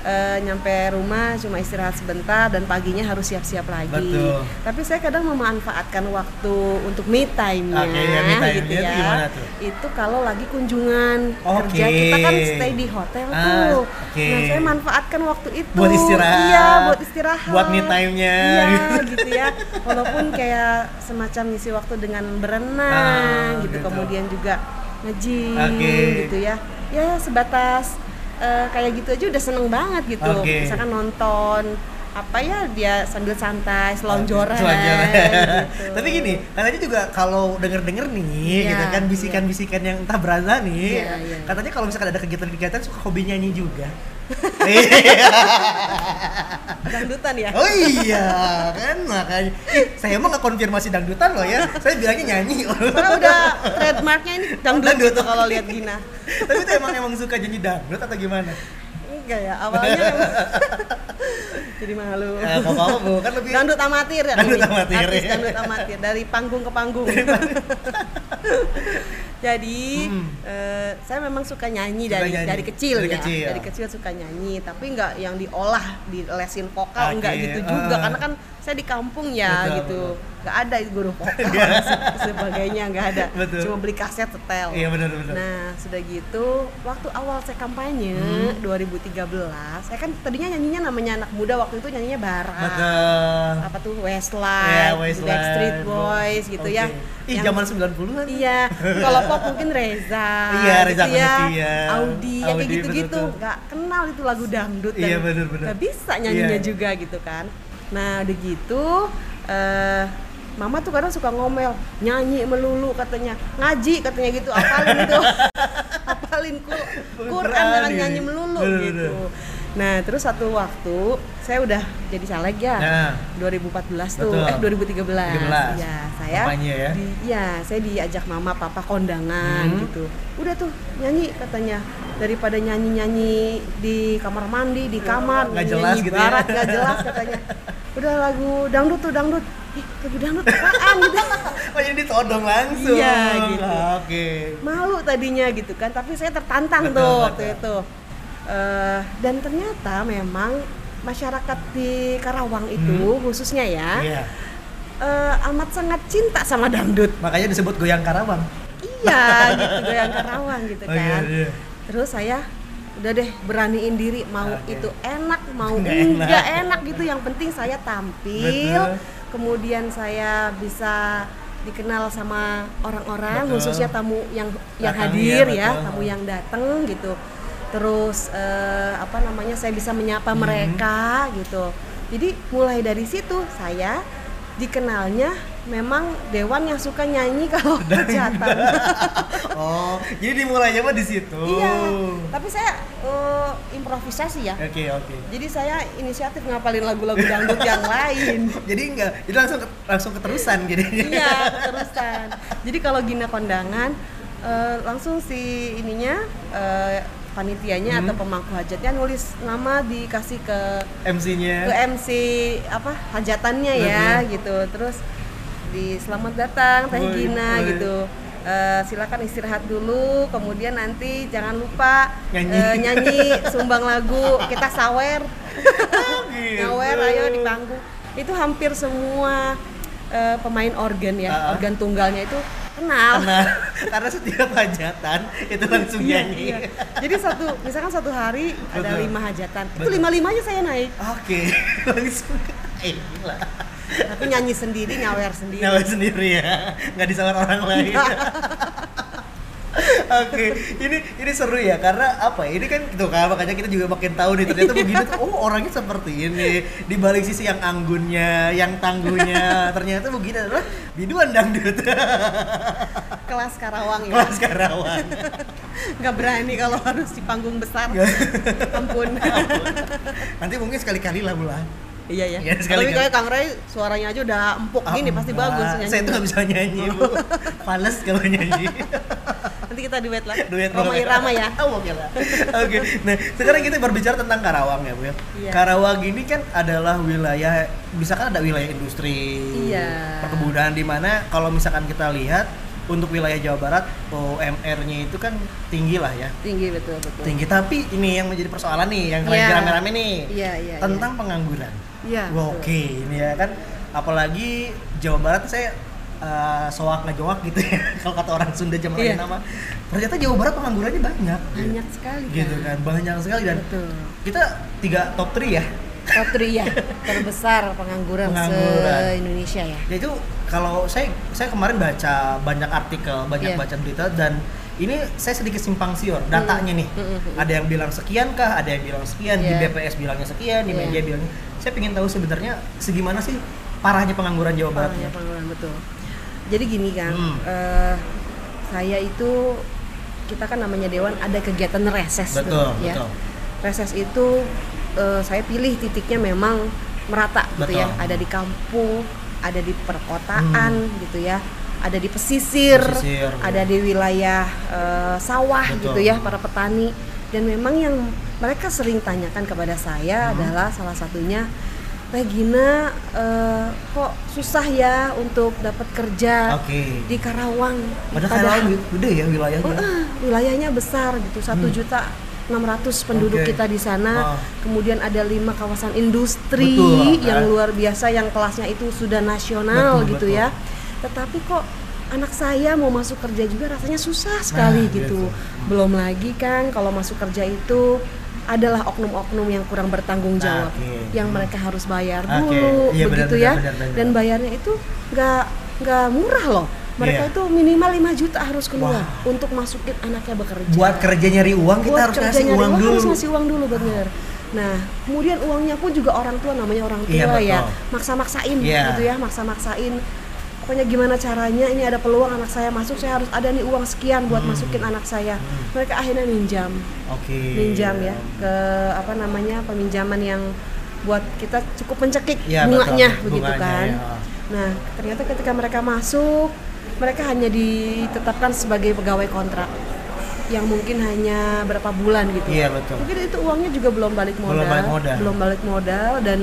Eh, nyampe rumah cuma istirahat sebentar dan paginya harus siap-siap lagi. Betul. Tapi saya kadang memanfaatkan waktu untuk me time-nya, Oke, ya, me time-nya gitu itu ya. gimana tuh? Itu kalau lagi kunjungan Oke. kerja kita kan stay di hotel Ah, tuh. oke. Nah, saya manfaatkan waktu itu Buat istirahat. Iya, buat istirahat. Buat me time-nya. Iya, gitu ya. Walaupun kayak semacam ngisi waktu dengan berenang Ah, gitu. gitu. Kemudian juga nge-gym Oke. gitu ya. Ya sebatas eh, kayak gitu aja udah seneng banget gitu. Oke. Misalkan nonton apa ya dia sambil santai, selonjoran. Selonjoran. gitu. Tapi gini, katanya juga kalau denger-denger nih, Iya, gitu kan bisikan-bisikan yang entah berasa nih, Iya, iya. katanya kalau misalkan ada kegiatan-kegiatan suka hobi nyanyi juga. Dangdutan ya. oh iya, kan makanya. Ih, saya emang nggak konfirmasi dangdutan loh ya, saya bilangnya nyanyi. Karena udah trademarknya ini dangdut, Dangdut. gitu kalau lihat Gina. Tapi itu emang emang suka nyanyi dangdut atau gimana? Enggak ya, awalnya memang jadi malu. Eh, apa-apa bu, kan lebih Dangdut amatir ya. Dangdut amatir, Artis ya. dangdut amatir dari panggung ke panggung. Jadi Hmm. eh, saya memang suka nyanyi Suka dari nyanyi. dari kecil Dari ya. kecil. Dari kecil suka nyanyi, tapi nggak yang diolah di lesin vokal Oke, enggak gitu juga ah. karena kan saya di kampung ya Betul, gitu. nggak ada guru vokal Iya. se- sebagainya nggak ada. Betul. Cuma beli kaset setel. Iya benar benar. Nah, sudah gitu, waktu awal saya kampanye Hmm. 2013, saya kan tadinya nyanyinya namanya anak muda waktu itu nyanyinya barat. Betul. Apa tuh Iya, Westlife, Westlife, Backstreet Boys gitu ya. Oke. Ih, Yang- zaman 90-an. Iya, kalau pop mungkin Reza, Iya, Reza gitu ya, Kanafian. Audi, ya kayak gitu-gitu, nggak kenal itu lagu dangdut Iya, bener-bener. nggak bisa nyanyinya Iya. juga gitu kan. Nah, udah gitu, eh, Mama tuh kadang suka ngomel, nyanyi melulu katanya, ngaji katanya gitu, apalin itu, apalin Qur- Quran ini. nyanyi melulu Bener-bener. gitu. Nah, terus satu waktu saya udah jadi caleg ya. Nah. 2014 tuh, Betul. eh 2013. 13. Ya, saya Kampanye ya? Di, ya, saya diajak mama papa kondangan Hmm. gitu. Udah tuh nyanyi katanya daripada nyanyi-nyanyi di kamar mandi, di kamar, Nggak jelas nyanyi gitu ya. barat nggak jelas katanya. Udah lagu dangdut tuh dangdut. Ih, lagu dangdut apaan gitu. Oh jadi ditodong langsung. Iya, gitu. Oke. malu tadinya gitu kan tapi saya tertantang Betul, tuh betul. waktu itu Eh, dan ternyata memang masyarakat di Karawang itu khususnya ya Hmm. Iya. eh, amat sangat cinta sama dangdut Makanya disebut goyang Karawang. iya gitu goyang Karawang gitu Oh, iya, kan iya. terus saya udah deh beraniin diri mau Oke. itu enak mau Nggak enggak enak. enak. gitu yang penting saya tampil Betul. kemudian saya bisa dikenal sama orang-orang khususnya tamu yang yang Datang, hadir ya betul. tamu yang datang gitu terus eh, apa namanya saya bisa menyapa Hmm. mereka gitu jadi mulai dari situ saya dikenalnya memang dewan yang suka nyanyi kalau hajatan Oh, jadi dimulainya mah di situ. Iya, tapi saya eh, improvisasi ya. Oke, oke. Jadi saya inisiatif ngapalin lagu-lagu dangdut yang lain. Jadi enggak, jadi langsung ke- langsung keterusan gitu. iya, terusan. Jadi kalau Gina kondangan eh, langsung si ininya eh, panitianya Hmm. atau pemangku hajatnya nulis nama dikasih ke ke MC-nya. MC apa hajatannya ya gitu. Terus di selamat datang Teh Gina woi. gitu. Eh, silakan istirahat dulu, kemudian nanti jangan lupa Nyanyi. eh, nyanyi sumbang lagu, kita sawer, gitu. nyawer ayo di panggung. Itu hampir semua eh, pemain organ ya, Ah. organ tunggalnya itu kenal. Karena karena setiap hajatan itu langsung Iya, nyanyi. iya. Jadi satu, misalkan satu hari ada Betul. lima hajatan, itu Betul. lima limanya saya naik, Oke, langsung. Eh, gila. tapi nyanyi sendiri, nyawer sendiri. Nyawa sendiri ya, nggak disawar orang lain. Oke, ini ini seru ya karena apa? ya, Ini kan gitu kan makanya kita juga makin tahu nih ternyata begini tuh. Oh orangnya seperti ini. Di balik sisi yang anggunnya, yang tangguhnya, ternyata begini adalah biduan dangdut. Kelas Karawang ya. Kelas Karawang. nggak berani kalau harus di panggung besar ampun Nanti mungkin sekali-kali lah bulan. iya ya sekali tapi kayak Kang Ray suaranya aja udah empuk gini pasti enggak. bagus nyanyi Saya tuh nggak bisa nyanyi, Bu. Kalau nyanyi. Nanti kita duet lah Duet Roma. Irama ya Oh, oke lah. Oke. Nah, sekarang kita berbicara tentang Karawang ya, Bu. ya. Iya. Karawang ini kan adalah wilayah misalkan ada wilayah industri, Iya. perkebunan di mana kalau misalkan kita lihat untuk wilayah Jawa Barat UMR-nya itu kan tinggi lah ya. tinggi betul betul Tinggi tapi ini yang menjadi persoalan nih yang lagi Iya. rame-rame nih. iya iya Tentang pengangguran. iya betul. Oke, ini ya kan apalagi Jawa Barat saya eh, soak ngejawak gitu ya kalau kata orang Sunda zaman Iya. nama. Ternyata Jawa Barat penganggurannya banyak. banyak sekali Gitu kan, banyak sekali dan betul kita tiga top 3 ya. top 3 ya terbesar pengangguran, Pengangguran. se Indonesia ya Ya itu kalau saya saya kemarin baca banyak artikel, banyak Iya. baca berita dan ini saya sedikit simpang siur datanya nih. Mm, mm, mm. Ada yang bilang sekian kah, ada yang bilang sekian, di Iya. BPS bilangnya sekian, di Iya. media bilangnya. Saya ingin tahu sebenarnya segimana sih parahnya pengangguran Jawa Barat. Parahnya pengangguran betul. Jadi gini kan, Hmm. eh, saya itu kita kan namanya dewan ada kegiatan reses, tuh, Betul, ya. betul. Reses itu eh, saya pilih titiknya memang merata gitu ya, Betul. ada di kampung, ada di perkotaan gitu ya, ada di pesisir, Hmm. Pesisir, ada ya. di wilayah eh, sawah Betul. gitu ya para petani dan memang yang mereka sering tanyakan kepada saya Hmm. adalah salah satunya Teh Gina eh, kok susah ya untuk dapat kerja Oke. di Karawang Padahal Karawang gede ya wilayahnya. Oh, ah, wilayahnya besar gitu satu Hmm. juta 600 penduduk Oke. kita di sana Ah. kemudian ada lima kawasan industri Betul, yang kan? luar biasa yang kelasnya itu sudah nasional Betul, gitu betul. ya tetapi kok anak saya mau masuk kerja juga rasanya susah sekali Nah, gitu gitu. belum lagi kan kalau masuk kerja itu adalah oknum-oknum yang kurang bertanggung jawab Oke. yang mereka harus bayar Oke. dulu Iya, benar, begitu benar, ya benar, benar. dan bayarnya itu nggak nggak murah loh mereka Iya. itu minimal 5 juta harus keluar Wah. untuk masukin anaknya bekerja Buat kerja nyari uang kita Buat harus kerja ngasih uang dulu. harus ngasih uang dulu bener nah kemudian uangnya pun juga orang tua namanya orang tua Iya, betul. ya maksa-maksain Iya. gitu ya maksa-maksain pokoknya gimana caranya ini ada peluang anak saya masuk saya harus ada nih uang sekian buat Hmm. masukin anak saya Hmm. mereka akhirnya minjam Oke. minjam ya ke apa namanya peminjaman yang buat kita cukup mencekik Iya, bunganya betul. begitu Bunganya, kan ya. nah ternyata ketika mereka masuk mereka hanya ditetapkan sebagai pegawai kontrak yang mungkin hanya berapa bulan gitu Iya betul. mungkin itu uangnya juga belum balik modal Belum balik modal. belum balik modal dan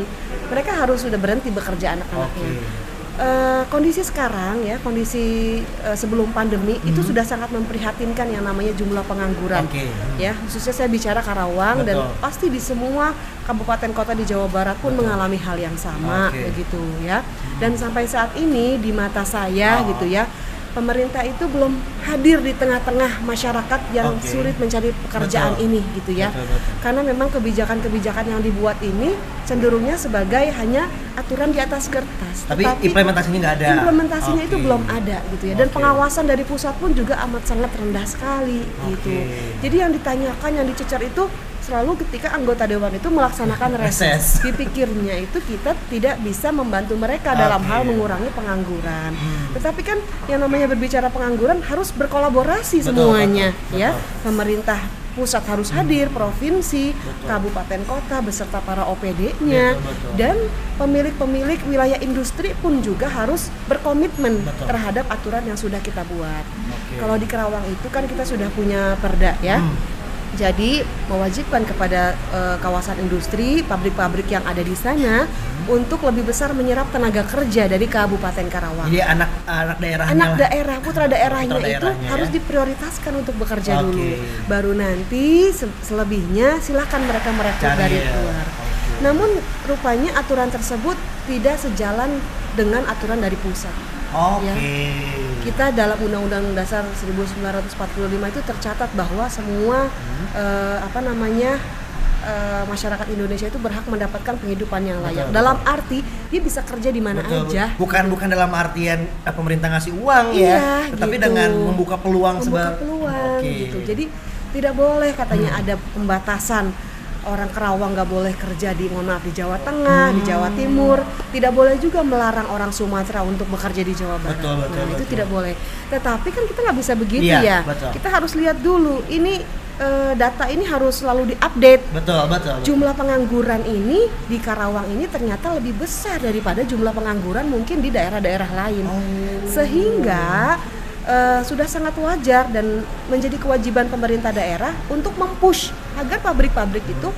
mereka harus sudah berhenti bekerja anak-anaknya Oke. Eh, kondisi sekarang ya kondisi eh, sebelum pandemi itu Mhm. sudah sangat memprihatinkan yang namanya jumlah pengangguran Oke. ya khususnya saya bicara Karawang dan Betul. pasti di semua kabupaten kota di Jawa Barat pun Betul. mengalami hal yang sama Oke. begitu ya dan sampai saat ini di mata saya Oh. gitu ya pemerintah itu belum hadir di tengah-tengah masyarakat yang Oke. sulit mencari pekerjaan Betul. ini gitu ya Betul, betul. karena memang kebijakan-kebijakan yang dibuat ini cenderungnya sebagai hanya aturan di atas kertas Tapi Tetapi implementasinya nggak ada. implementasinya itu Oke. belum ada gitu ya dan Oke. pengawasan dari pusat pun juga amat sangat rendah sekali gitu Oke. jadi yang ditanyakan yang dicecar itu selalu ketika anggota dewan itu melaksanakan Reses. dipikirnya itu kita tidak bisa membantu mereka dalam Oke. hal mengurangi pengangguran Hmm. tetapi kan yang namanya berbicara pengangguran harus berkolaborasi Betul, semuanya betul, ya betul. pemerintah pusat harus hadir provinsi Betul. kabupaten kota beserta para OPD-nya Betul, betul. dan pemilik-pemilik wilayah industri pun juga harus berkomitmen Betul. terhadap aturan yang sudah kita buat. Oke. Kalau di Kerawang itu kan kita sudah punya perda ya. Hmm. Jadi mewajibkan kepada eh, kawasan industri, pabrik-pabrik yang ada di sana untuk lebih besar menyerap tenaga kerja dari Kabupaten Karawang. Jadi anak anak daerahnya Anak lah. daerah, putra daerahnya Putra itu daerahnya, harus ya. diprioritaskan untuk bekerja Oke. dulu. Baru nanti se- selebihnya silakan mereka merekrut dari ya. luar. Oke. Namun rupanya aturan tersebut tidak sejalan dengan aturan dari pusat. Oke. Ya. Kita dalam Undang-Undang Dasar 1945 itu tercatat bahwa semua Hmm. eh, apa namanya eh, masyarakat Indonesia itu berhak mendapatkan penghidupan yang layak. Betul, dalam arti dia bisa kerja di mana Betul, aja. Bukan bukan dalam artian eh, pemerintah ngasih uang Iya, ya, tetapi gitu. dengan membuka peluang membuka seba- peluang Oke. gitu. Jadi tidak boleh katanya Hmm. ada pembatasan orang Kerawang nggak boleh kerja di mohon maaf di Jawa Tengah, di Jawa Hmm. Timur. Tidak boleh juga melarang orang Sumatera untuk bekerja di Jawa Barat. Betul, betul, nah, itu betul. tidak boleh. Tetapi kan kita nggak bisa begitu Iya, ya. betul. Kita harus lihat dulu ini eh, data ini harus selalu diupdate. betul betul. betul. Jumlah pengangguran ini di Karawang ini ternyata lebih besar daripada jumlah pengangguran mungkin di daerah-daerah lain Oh. sehingga eh, sudah sangat wajar dan menjadi kewajiban pemerintah daerah untuk mempush agar pabrik-pabrik itu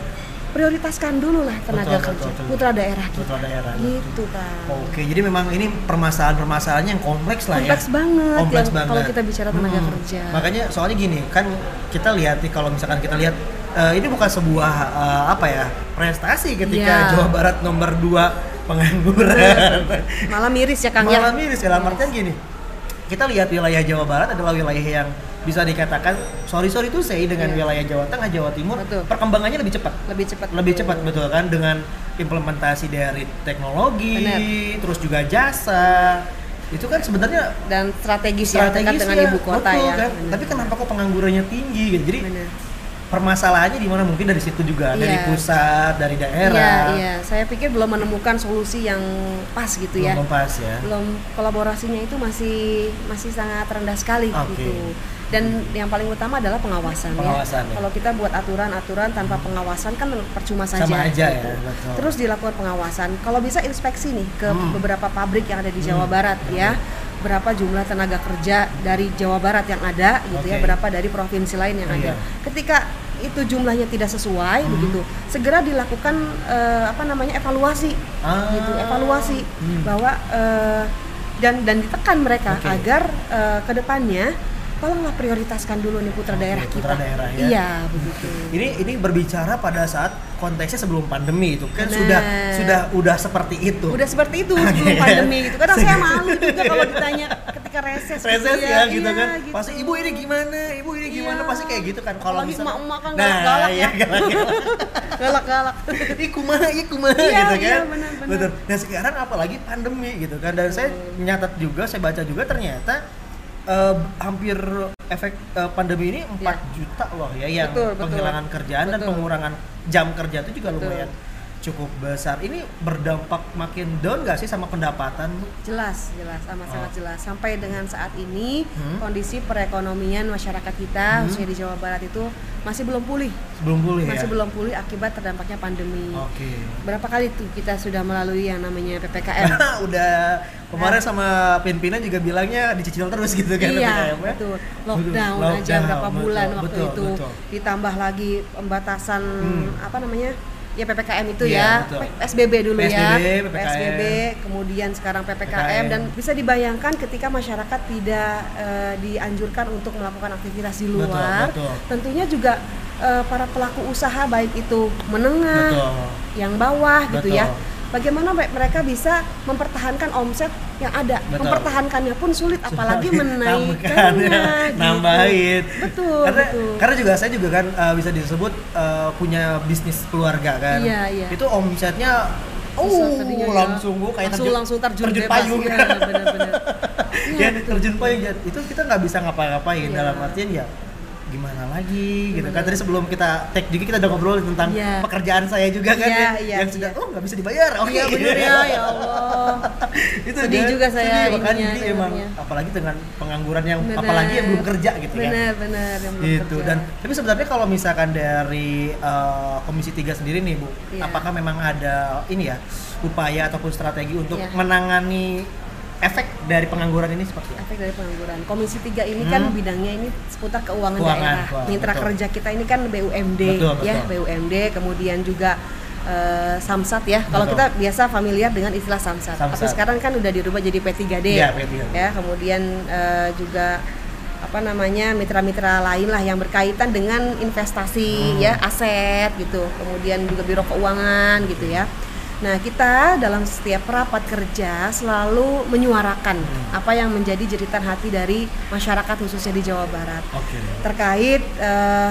prioritaskan dulu lah tenaga Betul, kerja betul, betul. putra daerah kita Putra daerah, gitu kan Oke, jadi memang ini permasalahan-permasalahan yang kompleks lah kompleks ya. banget Kompleks yang banget. kalau kita bicara tenaga Hmm. kerja Makanya soalnya gini, kan kita lihat nih kalau misalkan kita lihat eh, ini bukan sebuah eh, apa ya prestasi ketika Iya. Jawa Barat nomor 2 pengangguran. malah miris ya Kang Malah ya miris ya, gini. Kita lihat wilayah Jawa Barat adalah wilayah yang bisa dikatakan sorry sorry itu saya dengan Iya. wilayah Jawa Tengah, Jawa Timur Betul. perkembangannya lebih cepat lebih cepat lebih cepat betul kan dengan implementasi dari teknologi Benar. terus juga jasa itu kan sebenarnya dan strategis, ya strategis dengan ya, ibu kota betul ya kan? Tapi kenapa kok penganggurannya tinggi gitu jadi Benar. Permasalahannya di mana mungkin dari situ juga dari Iya. pusat dari Iya, daerah iya. Saya pikir belum menemukan solusi yang pas gitu ya. belum pas ya Belum kolaborasinya itu masih masih sangat rendah sekali Oke. gitu. Dan yang paling utama adalah pengawasan, Pengawasan, ya. ya. Kalau kita buat aturan-aturan tanpa pengawasan kan percuma saja. Sama aja ya, gitu. betul. Terus dilakukan pengawasan. Kalau bisa inspeksi nih ke Hmm. beberapa pabrik yang ada di Jawa Hmm. Barat ya. Berapa jumlah tenaga kerja dari Jawa Barat yang ada gitu ya, Oke. berapa dari provinsi lain yang ada. Iya. Ketika itu jumlahnya tidak sesuai Hmm. begitu, segera dilakukan eh, apa namanya evaluasi Ah. gitu, evaluasi Hmm. bahwa eh, dan dan ditekan mereka Oke. agar eh, ke depannya tolonglah prioritaskan dulu nih putra daerah putra kita. daerah ya. Iya begitu. ini ini berbicara pada saat konteksnya sebelum pandemi itu kan Benar. sudah sudah udah seperti itu Udah seperti itu sebelum pandemi gitu. Kadang saya malu juga kalau ditanya ketika reses. gitu reses ya, gitu Iya, kan gitu. pasti ibu ini gimana ibu ini gimana Iya. pasti kayak gitu kan kalau Apalagi misalkan emak-emak kan nah galak-galak iya ya. galak-galak ih kumaha ih kumaha Iya, gitu iya, kan benar-benar. Betul. dan sekarang apalagi pandemi gitu kan dan saya nyatat juga saya baca juga ternyata eh, hampir efek eh, pandemi ini 4 Iya. juta loh ya yang Betul, betul. penghilangan kerjaan dan Betul. pengurangan jam kerja itu juga Betul. lumayan cukup besar. Ini berdampak makin down nggak sih sama pendapatan? Jelas, jelas, amat Oh. sangat jelas. Sampai dengan saat ini Hmm. kondisi perekonomian masyarakat kita, Hmm. khususnya di Jawa Barat itu masih belum pulih, Sebelum pulih masih ya? belum pulih akibat terdampaknya pandemi. Oke. Berapa kali tuh kita sudah melalui yang namanya ppkm? Udah kemarin Nah. sama pimpinan juga bilangnya dicicil terus gitu kan iya, PPKM betul. Betul, Lockdown, aja lockdown, berapa betul, bulan waktu betul, itu. betul. Ditambah lagi pembatasan Hmm. apa namanya? Ya PPKM itu Iya, ya. betul. PSBB dulu ya. PSBB, PPKM. PSBB, kemudian sekarang PPKM PPKM. dan bisa dibayangkan ketika masyarakat tidak eh, dianjurkan untuk melakukan aktivitas di Betul, luar. betul. Tentunya juga eh, para pelaku usaha baik itu menengah, Betul. yang bawah gitu ya. Bagaimana me- mereka bisa mempertahankan omset yang ada? Betul. Mempertahankannya pun sulit, apalagi menaikkannya. gitu. nambahin. Betul, Karena betul. karena juga saya juga kan uh, bisa disebut uh, punya bisnis keluarga kan. Iya, iya. Itu omsetnya Oh, tadinya ya. langsung bu kayak langsung langsung terjun, terjun payung. Iya, benar-benar. Iya, ya, betul. terjun payung ya. Itu kita nggak bisa ngapa-ngapain Iya. dalam artian ya gimana lagi gitu kan tadi sebelum kita take juga kita udah ngobrol tentang Iya. pekerjaan saya juga kan Iya, ya, iya, yang sudah iya. oh nggak bisa dibayar oke Iya bener ya, ya Allah. itu Sedih kan, juga saya sedih, makanya ininya, jadi emang apalagi dengan pengangguran yang Benar. apalagi yang belum kerja gitu kan Benar, benar yang belum gitu kerja. dan tapi sebenarnya kalau misalkan dari uh, komisi 3 sendiri nih bu Iya. apakah memang ada ini ya upaya ataupun strategi untuk Iya. menangani efek dari pengangguran ini seperti apa? efek dari pengangguran. Komisi 3 ini kan Hmm. bidangnya ini seputar keuangan, Keuangan, daerah. keuangan, Mitra betul. kerja kita ini kan BUMD Betul, ya, betul. BUMD kemudian juga eh, Samsat ya. Kalau kita biasa familiar dengan istilah Samsat. Samsat. Tapi sekarang kan udah dirubah jadi P3D. Iya, P3D. Ya, kemudian eh, juga apa namanya mitra-mitra lain lah yang berkaitan dengan investasi Hmm. ya aset gitu kemudian juga biro keuangan gitu ya nah kita dalam setiap rapat kerja selalu menyuarakan Hmm. apa yang menjadi jeritan hati dari masyarakat khususnya di Jawa Barat Oke. terkait eh,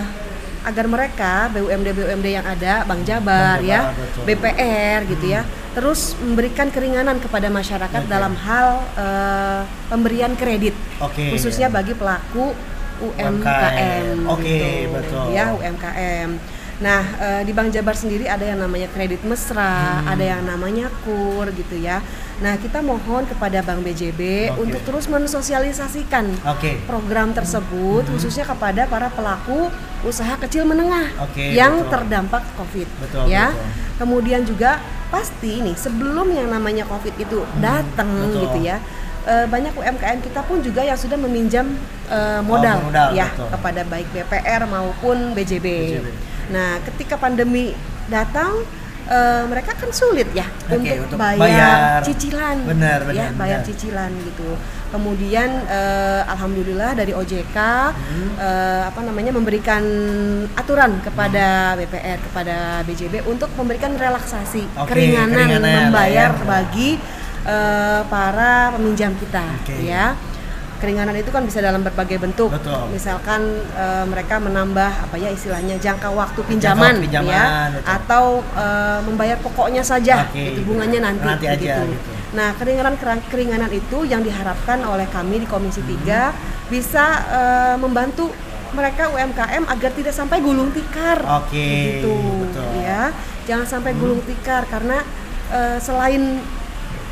agar mereka BUMD BUMD yang ada Bank Jabar, ya betul. Hmm. BPR gitu ya terus memberikan keringanan kepada masyarakat Oke. dalam hal eh, pemberian kredit Oke. khususnya bagi pelaku UMKM, UMKM. Oke, gitu. betul. ya UMKM. Nah eh, di Bank Jabar sendiri ada yang namanya kredit mesra, Hmm. ada yang namanya kur gitu ya. Nah kita mohon kepada Bank BJB Oke. untuk terus mensosialisasikan Oke. program tersebut khususnya kepada para pelaku usaha kecil menengah Oke, yang betul. terdampak COVID Betul, ya. betul. Kemudian juga pasti nih sebelum yang namanya COVID itu datang Hmm, betul. gitu ya. eh, banyak UMKM kita pun juga yang sudah meminjam eh, modal, Oh, modal, ya betul. kepada baik BPR maupun BJB. BJB. Nah, ketika pandemi datang eh, mereka kan sulit ya Oke, untuk, untuk bayar, bayar. cicilan, Benar, ya benar, bayar benar. cicilan gitu. Kemudian eh, alhamdulillah dari OJK Hmm. eh, apa namanya memberikan aturan kepada BPR kepada BJB untuk memberikan relaksasi Oke, keringanan, keringanan, membayar ya. bagi eh, para peminjam kita Oke. ya. Keringanan itu kan bisa dalam berbagai bentuk. Betul. Misalkan eh, mereka menambah apa ya istilahnya jangka waktu pinjaman, waktu pinjaman, ya betul. atau eh, membayar pokoknya saja Oke. gitu bunganya nanti, Nanti aja, begitu. gitu. Nah, keringanan keringanan itu yang diharapkan oleh kami di Komisi Hmm. 3 bisa eh, membantu mereka UMKM agar tidak sampai gulung tikar. Oke, Begitu, betul. Hmm. ya. Jangan sampai gulung tikar karena eh, selain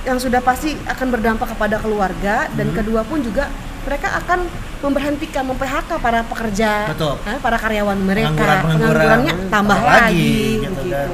yang sudah pasti akan berdampak kepada keluarga dan Hmm. kedua pun juga mereka akan memberhentikan mem-PHK para pekerja, Betul. eh, para karyawan mereka. Pengangguran-pengangguran, Penganggurannya tambah lagi, lagi, gitu begitu. kan.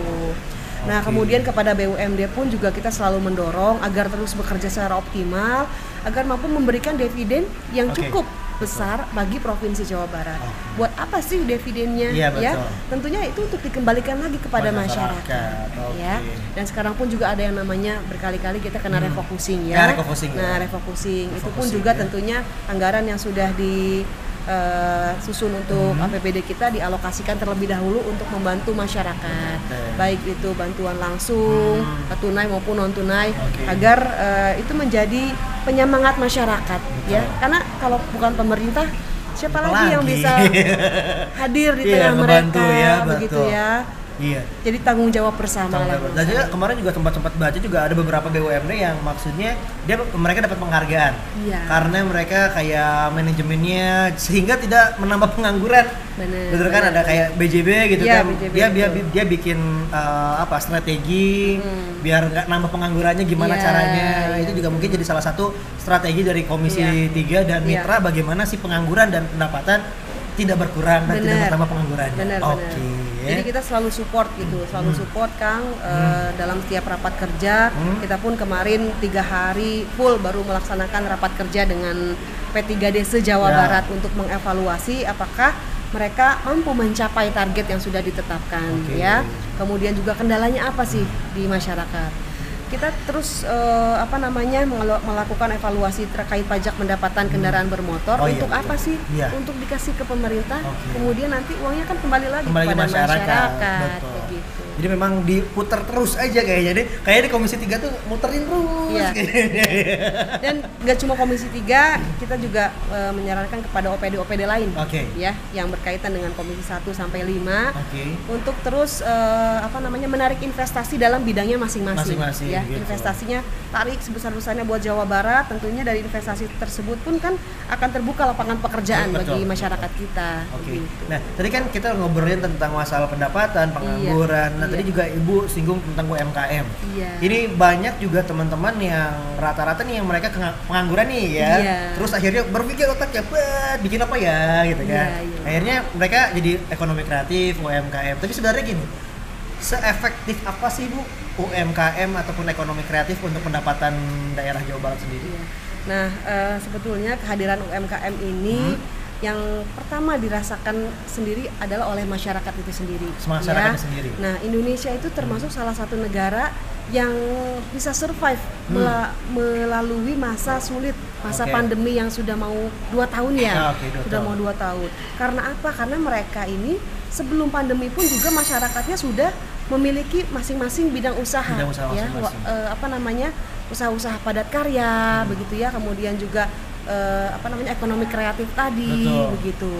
Nah, kemudian kepada BUMD pun juga kita selalu mendorong agar terus bekerja secara optimal agar mampu memberikan dividen yang Oke. cukup besar bagi provinsi Jawa Barat. Oke. Buat apa sih dividennya? Iya, ya, betul. tentunya itu untuk dikembalikan lagi kepada masyarakat. masyarakat, oke. Ya. Dan sekarang pun juga ada yang namanya berkali-kali kita kena Hmm. refocusing ya. Ya, refocusing, ya. Nah, refocusing itu pun Refocusing, juga ya. tentunya anggaran yang sudah di eh, susun untuk Hmm. APBD kita dialokasikan terlebih dahulu untuk membantu masyarakat Oke. baik itu bantuan langsung Hmm. tunai maupun non tunai Oke. agar eh, itu menjadi penyemangat masyarakat ya karena kalau bukan pemerintah siapa Siapa lagi yang lagi? bisa hadir di Iya, tengah ngebantu mereka ya, begitu betul. ya Iya. Jadi tanggung jawab bersama lah. Dan juga kemarin juga tempat sempat baca juga ada beberapa BUMD yang maksudnya dia mereka dapat penghargaan Iya. karena mereka kayak manajemennya sehingga tidak menambah pengangguran. Bener, Bener kan bener, ada kayak BJB gitu Iya, kan. BJB, dia dia betul. dia bikin eh, apa strategi Hmm. biar nggak nambah penganggurannya gimana Iya, caranya. iya. Itu juga mungkin jadi salah satu strategi dari Komisi Iya. 3 dan Iya. mitra bagaimana sih pengangguran dan pendapatan tidak berkurang dan tidak bertambah penganggurannya. Benar, Oke. benar. Jadi kita selalu support gitu, selalu Hmm. support Kang eh, dalam setiap rapat kerja. Hmm. Kita pun kemarin tiga hari full baru melaksanakan rapat kerja dengan P3D se-Jawa Ya. Barat untuk mengevaluasi apakah mereka mampu mencapai target yang sudah ditetapkan Oke. ya. Kemudian juga kendalanya apa sih di masyarakat? Kita terus eh, apa namanya melakukan evaluasi terkait pajak pendapatan kendaraan bermotor Oh iya, untuk betul. apa sih? Iya. Untuk dikasih ke pemerintah, Oke. kemudian nanti uangnya kan kembali lagi kembali ke kepada masyarakat, masyarakat, betul. Gitu. Jadi memang diputar terus aja kayaknya deh. Kayaknya di Komisi 3 tuh muterin terus Iya. Dan nggak cuma Komisi 3, kita juga eh, menyarankan kepada OPD-OPD lain Oke. ya yang berkaitan dengan Komisi 1 sampai 5 Oke. untuk terus eh, apa namanya menarik investasi dalam bidangnya masing-masing Masing-masing, ya. gitu. Investasinya tarik sebesar-besarnya buat Jawa Barat, tentunya dari investasi tersebut pun kan akan terbuka lapangan pekerjaan Betul, bagi betul. masyarakat kita Oke. begitu. Nah, tadi kan kita ngobrolin tentang masalah pendapatan, pengangguran. Nah, Iya. tadi juga Ibu singgung tentang UMKM. Iya. Ini banyak juga teman-teman yang rata-rata nih yang mereka pengangguran nih ya. Iya. Terus akhirnya berpikir otaknya, "Bet, bikin apa ya?" gitu kan. Iya, iya. Akhirnya mereka jadi ekonomi kreatif, UMKM. Tapi sebenarnya gini, seefektif apa sih Bu UMKM ataupun ekonomi kreatif untuk pendapatan daerah Jawa Barat sendiri? Iya. Nah, eh, sebetulnya kehadiran UMKM ini Hmm. Yang pertama dirasakan sendiri adalah oleh masyarakat itu sendiri. Masyarakatnya ya. sendiri. Nah, Indonesia itu termasuk salah satu negara yang bisa survive Hmm. mela- melalui masa sulit, masa Oke. pandemi yang sudah mau dua tahun ya, Ah, oke, dua sudah tahun. mau dua tahun. Karena apa? Karena mereka ini sebelum pandemi pun juga masyarakatnya sudah memiliki masing-masing bidang usaha, Bidang usaha ya, masing-masing. wa- eh, apa namanya usaha-usaha padat karya begitu ya kemudian juga eh, apa namanya ekonomi kreatif tadi Betul. begitu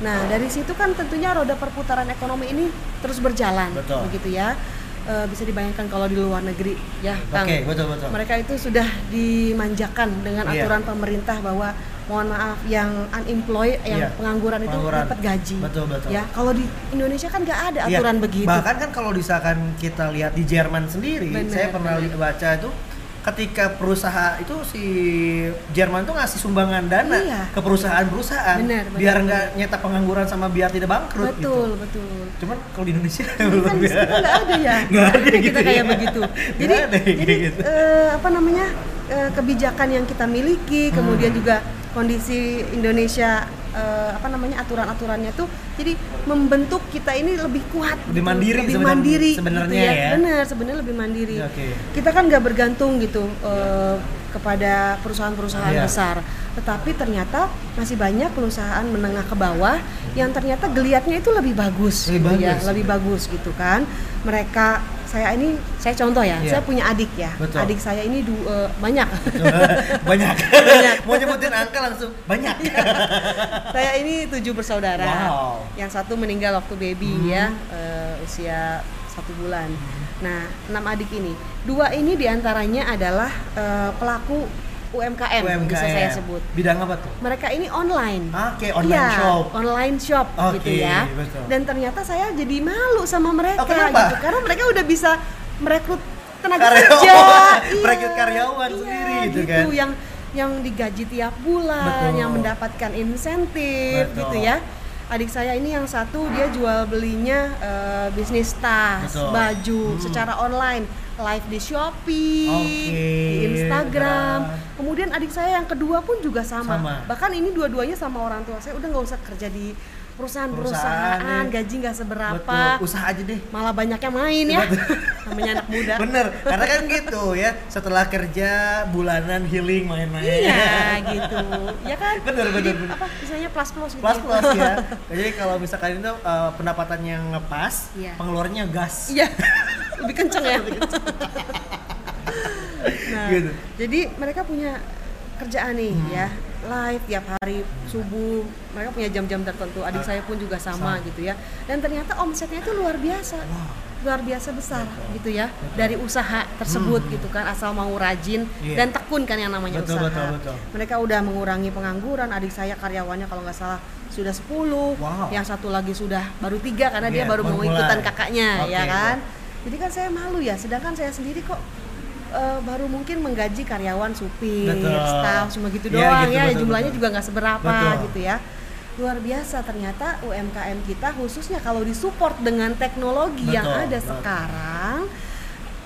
nah dari situ kan tentunya roda perputaran ekonomi ini terus berjalan Betul. begitu ya Eh, bisa dibayangkan kalau di luar negeri ya Kang Oke, betul betul. mereka itu sudah dimanjakan dengan Iya. aturan pemerintah bahwa mohon maaf yang unemployed yang Iya. pengangguran itu Pengangguran. dapat gaji Betul, betul. ya kalau di Indonesia kan nggak ada Iya, aturan begitu Bahkan kan kalau misalkan kita lihat di Jerman sendiri, Bener, saya pernah bener. baca itu ketika perusahaan itu si Jerman tuh ngasih sumbangan dana Iya. ke perusahaan-perusahaan Bener, bener, biar nggak nyetak pengangguran sama biar tidak bangkrut betul gitu. betul Cuman kalau di Indonesia kan belum di situ nggak ada ya Nggak ada kita gitu kayak ya. begitu Nggak jadi ada kayak jadi gitu. eh, apa namanya eh, kebijakan yang kita miliki Hmm. kemudian juga kondisi Indonesia eh, apa namanya aturan-aturannya tuh jadi membentuk kita ini lebih kuat Lebih mandiri lebih mandiri sebenarnya gitu ya. benar sebenarnya lebih mandiri Oke. kita kan nggak bergantung gitu eh, kepada perusahaan-perusahaan Iya. besar tetapi ternyata masih banyak perusahaan menengah ke bawah yang ternyata geliatnya itu lebih bagus Lebih gitu ya, bagus. lebih bagus gitu kan mereka saya ini saya contoh ya Iya. saya punya adik ya Betul. adik saya ini du, eh, banyak banyak. Banyak. Mau nyebutin angka langsung banyak. saya ini tujuh bersaudara Wow. yang satu meninggal waktu baby Hmm. ya eh, usia satu bulan nah enam adik ini dua ini di antaranya adalah eh, pelaku UMKM, bisa saya sebut Bidang apa tuh? mereka ini online Oke, online Iya, shop. online shop Oke, gitu ya betul. dan ternyata saya jadi malu sama mereka Oh, kenapa? gitu karena mereka udah bisa merekrut tenaga Karyawan, kerja merekrut karyawan sendiri gitu kan. yang yang digaji tiap bulan Betul. yang mendapatkan insentif Betul. gitu ya adik saya ini yang satu dia jual belinya eh, bisnis tas Betul. baju Hmm. secara online live di Shopee Oke, di Instagram benar. kemudian adik saya yang kedua pun juga sama, Sama. bahkan ini dua-duanya sama orang tua saya udah nggak usah kerja di perusahaan-perusahaan Perusahaan, ya. gaji nggak seberapa Betul, usaha aja deh. malah banyak yang main ya Betul. namanya anak muda Bener, karena kan gitu ya. Setelah kerja bulanan healing main-main. iya gitu ya kan Bener, bener, Jadi, bener. apa misalnya plus plus gitu Plus ya. plus ya. Jadi kalau misalkan itu uh, pendapatan yang ngepas, Iya. pengeluarannya gas. iya lebih kenceng ya nah Gitu. jadi mereka punya kerjaan nih Hmm. ya live tiap hari subuh mereka punya jam-jam tertentu adik Ah, saya pun juga sama, sama. gitu ya dan ternyata omsetnya itu luar biasa Wow. luar biasa besar gitu ya dari usaha tersebut Hmm. gitu kan asal mau rajin Iya. dan tekun kan yang namanya Betul, usaha. betul, betul. Mereka udah mengurangi pengangguran. Adik saya karyawannya kalau nggak salah sudah 10 Wow. yang satu lagi sudah baru tiga karena dia Iya, baru mau ikutan kakaknya Oke, ya kan. Jadi kan saya malu ya, sedangkan saya sendiri kok eh, baru mungkin menggaji karyawan supir, staff cuma gitu Iya, doang gitu, ya, betul, jumlahnya betul. juga nggak seberapa Betul. gitu ya. Luar biasa ternyata UMKM kita khususnya kalau disupport dengan teknologi yang Betul, ada betul. sekarang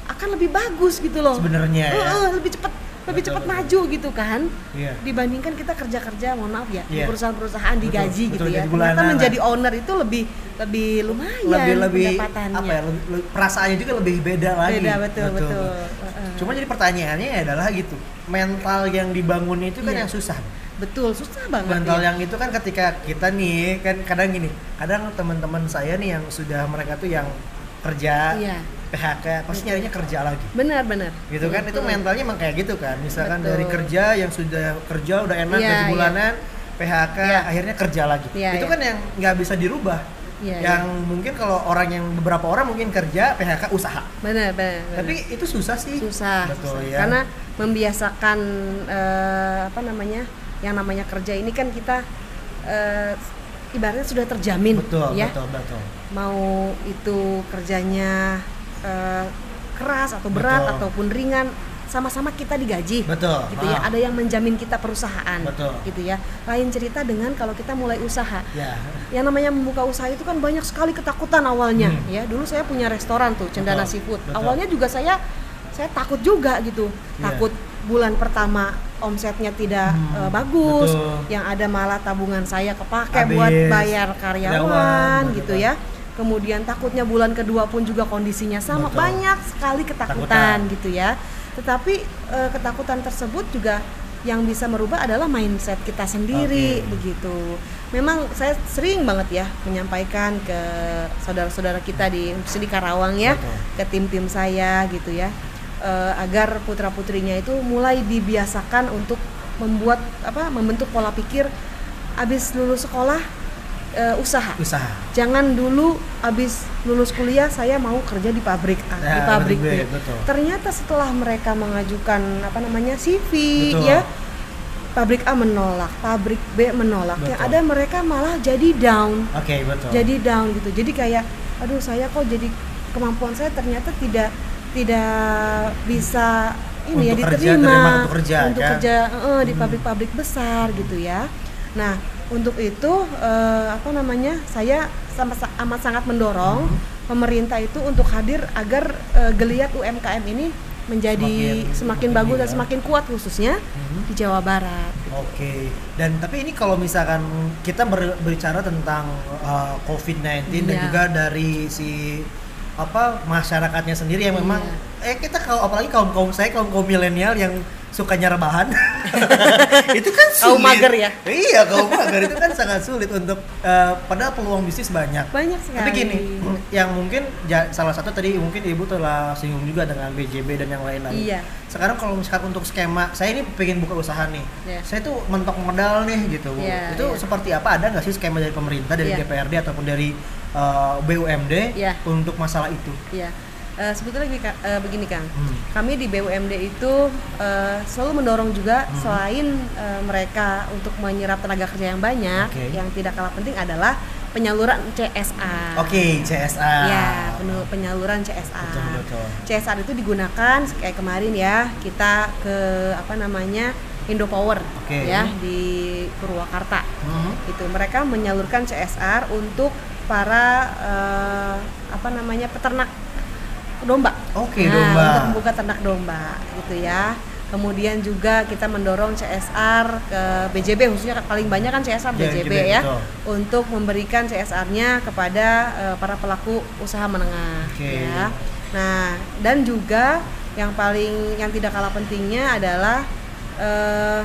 akan lebih bagus gitu loh. Sebenarnya ya. Heeh, lebih cepat lebih Betul, cepat betul. maju gitu kan Iya. dibandingkan kita kerja-kerja mohon maaf ya di Iya. perusahaan-perusahaan Betul, digaji betul, gitu ya jadi ternyata menjadi owner itu lebih lebih lumayan lebih lebih apa ya lebih, perasaannya juga lebih beda lagi beda betul betul, Heeh. cuma jadi pertanyaannya adalah gitu mental yang dibangun itu kan Iya. yang susah betul susah banget mental ya. yang itu kan ketika kita nih kan kadang gini kadang teman-teman saya nih yang sudah mereka tuh yang kerja Iya. PHK pasti Betul. nyarinya kerja lagi benar benar gitu kan itu mentalnya emang kayak gitu kan misalkan Betul. dari kerja yang sudah kerja udah enak Iya, gaji iya. bulanan PHK Iya. akhirnya kerja lagi Iya, itu iya. kan yang nggak bisa dirubah Iya, yang mungkin kalau orang yang beberapa orang mungkin kerja PHK usaha benar benar benar. tapi itu susah sih susah, betul susah. ya karena membiasakan eh, apa namanya yang namanya kerja ini kan kita eh, ibaratnya sudah terjamin betul ya betul betul mau itu kerjanya eh, keras atau berat Betul. ataupun ringan sama-sama kita digaji betul gitu ya maaf. ada yang menjamin kita perusahaan Betul. gitu ya lain cerita dengan kalau kita mulai usaha ya yang namanya membuka usaha itu kan banyak sekali ketakutan awalnya Hmm. ya dulu saya punya restoran tuh Cendana Betul, Seafood betul. awalnya juga saya saya takut juga gitu Iya. takut bulan pertama omsetnya tidak Hmm, eh, bagus betul. yang ada malah tabungan saya kepake Habis. buat bayar karyawan, Karyawan, gitu betul. ya kemudian takutnya bulan kedua pun juga kondisinya sama Betul. banyak sekali ketakutan gitu ya tetapi eh, ketakutan tersebut juga yang bisa merubah adalah mindset kita sendiri Oke. begitu memang saya sering banget ya menyampaikan ke saudara-saudara kita di di Karawang ya Betul. ke tim-tim saya gitu ya eh, agar putra putrinya itu mulai dibiasakan untuk membuat apa membentuk pola pikir habis lulus sekolah eh, usaha usaha jangan dulu habis lulus kuliah saya mau kerja di pabrik A, Ya, di pabrik B. pabrik B, betul. Ternyata setelah mereka mengajukan apa namanya CV Betul. ya, pabrik A menolak, pabrik B menolak. Yang Betul. ada mereka malah jadi down, oke betul jadi down gitu. Jadi kayak, aduh saya kok jadi kemampuan saya ternyata tidak tidak bisa ini ya Untuk kerja, diterima terima untuk kerja, untuk kan? kerja eh, di Hmm. pabrik-pabrik besar gitu ya. Nah untuk itu eh, apa namanya saya sama amat sangat mendorong Hmm. pemerintah itu untuk hadir agar eh, geliat UMKM ini menjadi Semakin- semakin, bagus ini dan ya. semakin kuat khususnya Mhm. di Jawa Barat. Oke, dan tapi ini kalau misalkan kita ber- berbicara tentang uh, COVID-19 dan Iya. juga dari si apa masyarakatnya sendiri yang memang Iya. Eh kita kalau apalagi kaum kaum saya kaum kaum milenial yang suka rebahan itu kan Kaum sulit. mager ya? iya kaum mager itu kan sangat sulit untuk uh, padahal peluang bisnis banyak Banyak sekali. tapi gini yang mungkin ja- salah satu tadi mungkin ibu telah singgung juga dengan BJB dan yang lain-lain Iya. sekarang kalau misalkan untuk skema saya ini pengen buka usaha nih Iya. saya tuh mentok modal nih gitu Bu. Iya, itu iya. seperti apa ada nggak sih skema dari pemerintah dari Iya. DPRD ataupun dari uh, BUMD Iya. untuk masalah itu Iya. Eh, sebetulnya eh, begini Kang, Hmm. kami di BUMD itu eh, selalu mendorong juga Hmm. selain eh, mereka untuk menyerap tenaga kerja yang banyak, Oke. yang tidak kalah penting adalah penyaluran CSR. oke CSA Ya, penyaluran CSR. betul betul CSR itu digunakan kayak kemarin ya kita ke apa namanya Indopower Oke. ya di Purwakarta. Mhm. Itu mereka menyalurkan CSR untuk para eh, apa namanya peternak domba. Oke, Nah, domba. Untuk membuka ternak domba gitu ya. Kemudian juga kita mendorong CSR ke BJB khususnya paling banyak kan CSR Ya, BJB, BJB, ya betul. untuk memberikan CSR-nya kepada eh, para pelaku usaha menengah Oke. ya. Nah, dan juga yang paling yang tidak kalah pentingnya adalah eh,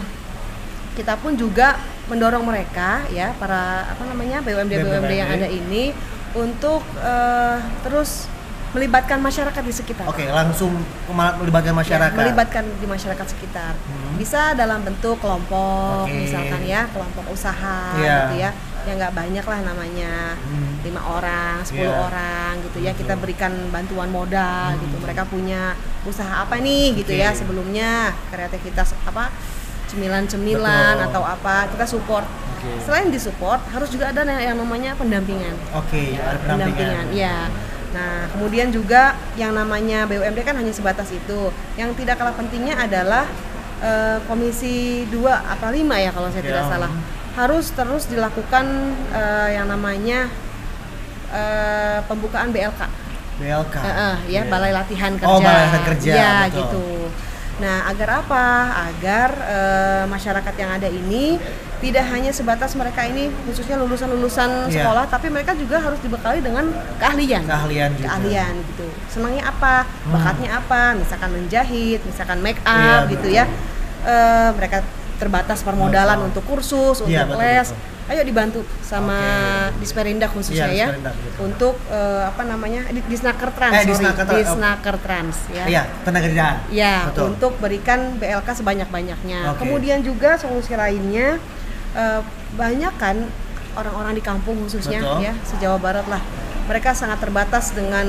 kita pun juga mendorong mereka ya para apa namanya BUMD BUMD yang ada ini untuk eh, terus melibatkan masyarakat di sekitar. oke langsung kema- melibatkan masyarakat Ya, melibatkan di masyarakat sekitar. Hmm. Bisa dalam bentuk kelompok, Oke. misalkan ya, kelompok usaha Iya. gitu ya. ya nggak banyak lah namanya Hmm. lima orang 10 Iya. orang gitu ya kita berikan bantuan modal Hmm. gitu mereka punya usaha apa nih gitu ya sebelumnya kreativitas apa cemilan-cemilan atau apa kita support Oke. selain disupport harus juga ada yang namanya pendampingan Oke, ada pendampingan. ya nah kemudian juga yang namanya BUMD kan hanya sebatas itu yang tidak kalah pentingnya adalah eh, komisi 2 apa 5 ya kalau saya tidak Ya. salah harus terus dilakukan eh, yang namanya eh, pembukaan BLK BLK. Eh, eh, ya Oke. balai latihan kerja Oh, balai latihan kerja, ya betul. gitu nah agar apa agar eh, masyarakat yang ada ini tidak hanya sebatas mereka ini khususnya lulusan-lulusan Iya. sekolah tapi mereka juga harus dibekali dengan keahlian Keahlian juga. keahlian gitu senangnya apa Hmm. bakatnya apa misalkan menjahit misalkan make Iya, up gitu betul. ya Eh, mereka terbatas permodalan Betul. untuk kursus untuk Iya, betul, les betul. ayo dibantu sama Oke. Disperindak khususnya Iya, ya Disperindak, gitu. untuk eh, apa namanya di- Disnaker Trans Eh, sorry. Disnaker Trans. Disnaker Trans ya Iya, tenaga kerjaan. Ya, Betul. untuk berikan BLK sebanyak-banyaknya. Oke. Kemudian juga solusi lainnya eh, banyak kan orang-orang di kampung khususnya Betul. ya, se-Jawa Barat lah. Mereka sangat terbatas dengan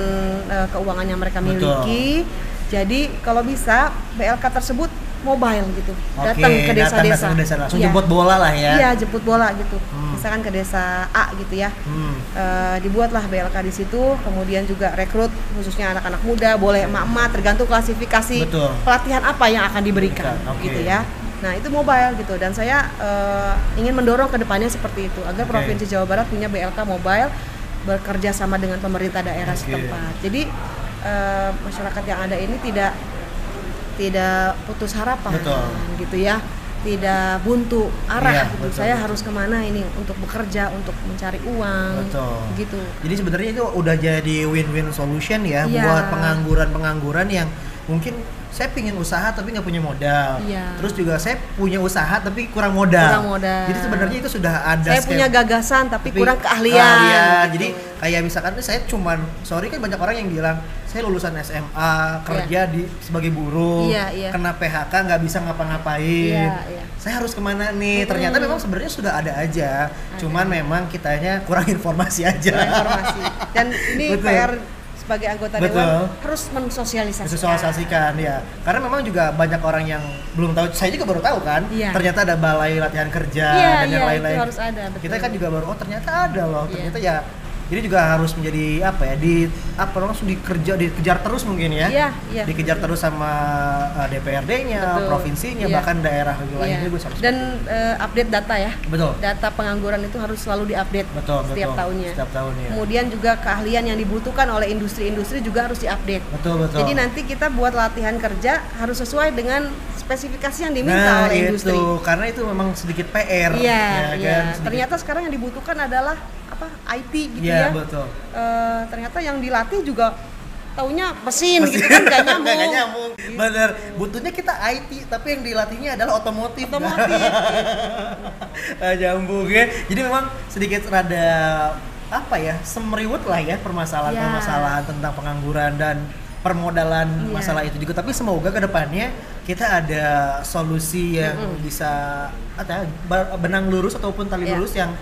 eh, keuangan yang mereka Betul. miliki. Jadi kalau bisa BLK tersebut mobile gitu. Oke, datang ke desa-desa. desa langsung Iya. jemput bola lah ya. Iya, jemput bola gitu. Hmm. Misalkan ke desa A gitu ya. Hmm. Eh, dibuatlah BLK di situ, kemudian juga rekrut khususnya anak-anak muda, boleh emak-emak tergantung klasifikasi Betul. pelatihan apa yang akan diberikan, Berikan, oke. gitu ya. Nah itu mobile gitu, dan saya eh, ingin mendorong ke depannya seperti itu agar Oke. provinsi Jawa Barat punya BLK mobile bekerja sama dengan pemerintah daerah Oke. setempat. Jadi eh, masyarakat yang ada ini tidak tidak putus harapan, Betul. gitu ya, tidak buntu arah. Iya, gitu. betul, saya betul. harus ke mana ini untuk bekerja, untuk mencari uang, Betul. gitu. Jadi sebenarnya itu udah jadi win-win solution ya Iya. buat pengangguran-pengangguran yang mungkin saya pingin usaha tapi nggak punya modal. Iya. Terus juga saya punya usaha tapi kurang modal. Kurang modal. Jadi sebenarnya itu sudah ada saya punya gagasan tapi, tapi kurang keahlian. keahlian. gitu. Jadi kayak misalkan saya cuman sorry kan banyak orang yang bilang saya lulusan SMA kerja di sebagai buruh Iya, iya. kena PHK nggak bisa ngapa-ngapain. Iya, iya. Saya harus ke mana nih? Ternyata Mm-mm. memang sebenarnya sudah ada aja. Cuman memang kitanya kurang informasi aja. Kurang informasi. Dan ini Betul. PR sebagai anggota Betul. dewan harus mensosialisasikan. Disosialisasikan ya. Karena memang juga banyak orang yang belum tahu. Saya juga baru tahu kan. Iya. Ternyata ada balai latihan kerja Iya, dan yang iya, lain-lain. itu harus ada, betul. Kita kan juga baru oh ternyata ada loh. Iya. Ternyata ya jadi juga harus menjadi apa ya di apa langsung dikerja dikejar terus mungkin ya. Iya, iya. Dikejar terus sama uh, DPRD-nya, Betul. provinsinya, Iya. bahkan daerah Iya. lainnya juga harus. Dan eh, update data ya. betul. Data pengangguran itu harus selalu diupdate Betul, setiap betul. tahunnya. Setiap tahunnya. Kemudian juga keahlian yang dibutuhkan oleh industri-industri juga harus diupdate. Betul, betul. Jadi nanti kita buat latihan kerja harus sesuai dengan spesifikasi yang diminta nah, oleh itu industri. karena itu memang sedikit PR. Iya, ya iya. kan? Sedikit- Ternyata sekarang yang dibutuhkan adalah apa? IT gitu Iya, ya. betul. Eh, ternyata yang dilatih juga taunya mesin, gitu kan gak nyambung. Nggak nyambung. Bener. Butuhnya kita IT, tapi yang dilatihnya adalah otomotif. Otomotif. Nyambung ya. Jadi memang sedikit rada apa ya, semeriwut lah ya permasalahan-permasalahan tentang pengangguran dan permodalan Iya. masalah itu juga. Tapi semoga ke depannya kita ada solusi yang bisa ada ba- benang lurus ataupun tali Iya. lurus yang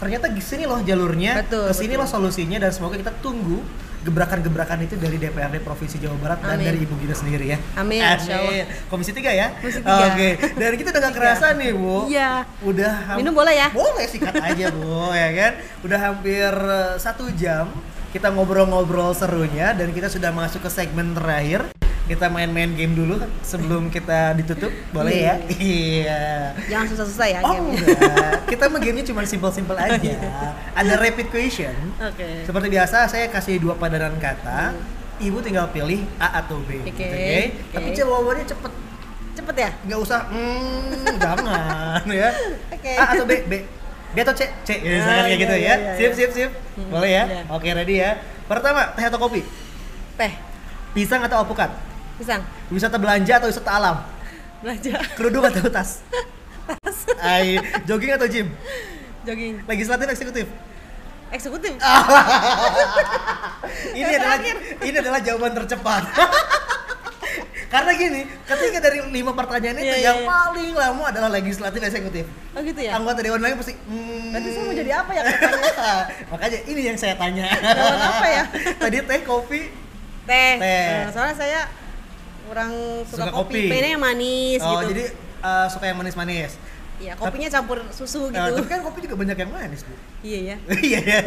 ternyata di sini loh jalurnya, Betul, ke sini betul. loh solusinya dan semoga kita tunggu gebrakan-gebrakan itu dari DPRD Provinsi Jawa Barat dan Amin. dari Ibu Gina sendiri ya. Amin, Allah. Komisi 3 ya? Komisi tiga. Oke. Dan kita udah gak kerasa nih, Bu. Iya. Udah Minum boleh ya? Boleh sikat aja, Bu, ya kan? Udah hampir eh, satu jam kita ngobrol-ngobrol serunya dan kita sudah masuk ke segmen terakhir. Kita main-main game dulu sebelum kita ditutup, boleh ya? Iya. Jangan susah-susah ya Oh, gamenya. enggak. Kita mah gamenya cuma simple-simple aja. Ada rapid question. Oke. Seperti biasa saya kasih dua padanan kata. Ibu tinggal pilih A atau B. Oke, gitu, oke. Tapi jawabannya cepet, Cepet ya? nggak usah hmm, jangan ya. Oke. A atau B, B. B atau C? C. Ya, Ah, kayak iya, gitu iya, ya. iya, sip, iya. sip, sip. Boleh ya? iya. Oke, ready ya. Pertama, teh atau kopi? Teh, Pisang atau alpukat? Pisang, Wisata belanja atau wisata alam? belanja, Kerudung atau tas? Tas. Ai, jogging atau gym? jogging, Legislatif eksekutif? eksekutif. ini adalah ini adalah jawaban tercepat. Karena gini, ketika dari lima pertanyaan itu Iya, iya, yang iya. paling lama adalah legislatif eksekutif. Oh gitu ya? Anggota dewan lain pasti. Hmm, Berarti saya mau jadi apa ya? Makanya ini yang saya tanya. Dewan apa ya? Tadi teh kopi. Teh. Teh. Nah, soalnya saya kurang suka, Suka kopi. kopi. Pengennya yang manis Oh, gitu. jadi eh, suka yang manis-manis. Iya, kopinya campur susu Nah, gitu. tapi kan kopi juga banyak yang manis, Bu. iya ya. Iya, iya.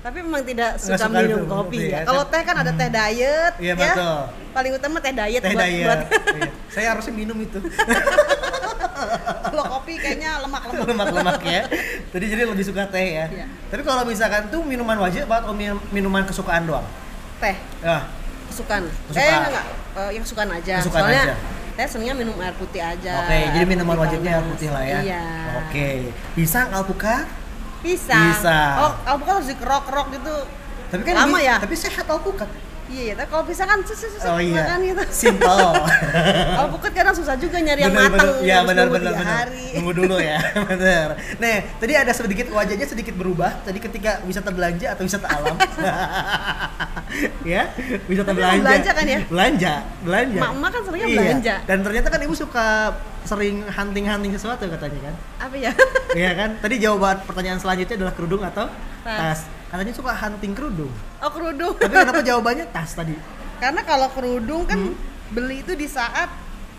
Tapi memang tidak suka suka minum kopi kopi ya. ya. Kalau teh kan ada teh diet Iya, ya. betul. Paling utama teh diet Teh buat, diet. buat Iya. Saya harusnya minum itu. kalau kopi kayaknya lemak-lemak. lemak-lemak ya. Jadi jadi lebih suka teh ya. Iya. Tapi kalau misalkan tuh minuman wajib atau min- minuman kesukaan doang? Teh Ya. kesukaan. Kesukaan. Eh enggak, enggak. Eh, yang kesukaan aja. Kesukaan Soalnya aja. saya senangnya minum air putih aja. Oke, jadi Air minuman putih wajibnya air putih lah ya. Iya. Oke. Pisang, alpukat. Pisang. Pisang. Oh, alpukat harus dikerok-kerok gitu. Tapi kan Lama ya? Tapi sehat alpukat. Iya, iya. Tapi kalau pisang kan sus, sus, sus, Oh iya. makan gitu. Simple. alpukat kadang susah juga nyari yang Bener, matang. bener. Ya harus benar benar benar. Tunggu dulu ya. benar. Nih, tadi ada sedikit wajahnya sedikit berubah. Tadi ketika wisata belanja atau wisata alam. ya, wisata Tapi belanja. belanja kan ya? Belanja, belanja. Mak-mak kan seringnya Iya. belanja. Dan ternyata kan ibu suka sering hunting-hunting sesuatu katanya kan? Apa ya? Iya kan? Tadi jawaban pertanyaan selanjutnya adalah kerudung atau tas. Tas. Katanya suka hunting kerudung. Oh, kerudung. Tapi kenapa jawabannya tas tadi? Karena kalau kerudung kan Hmm. beli itu di saat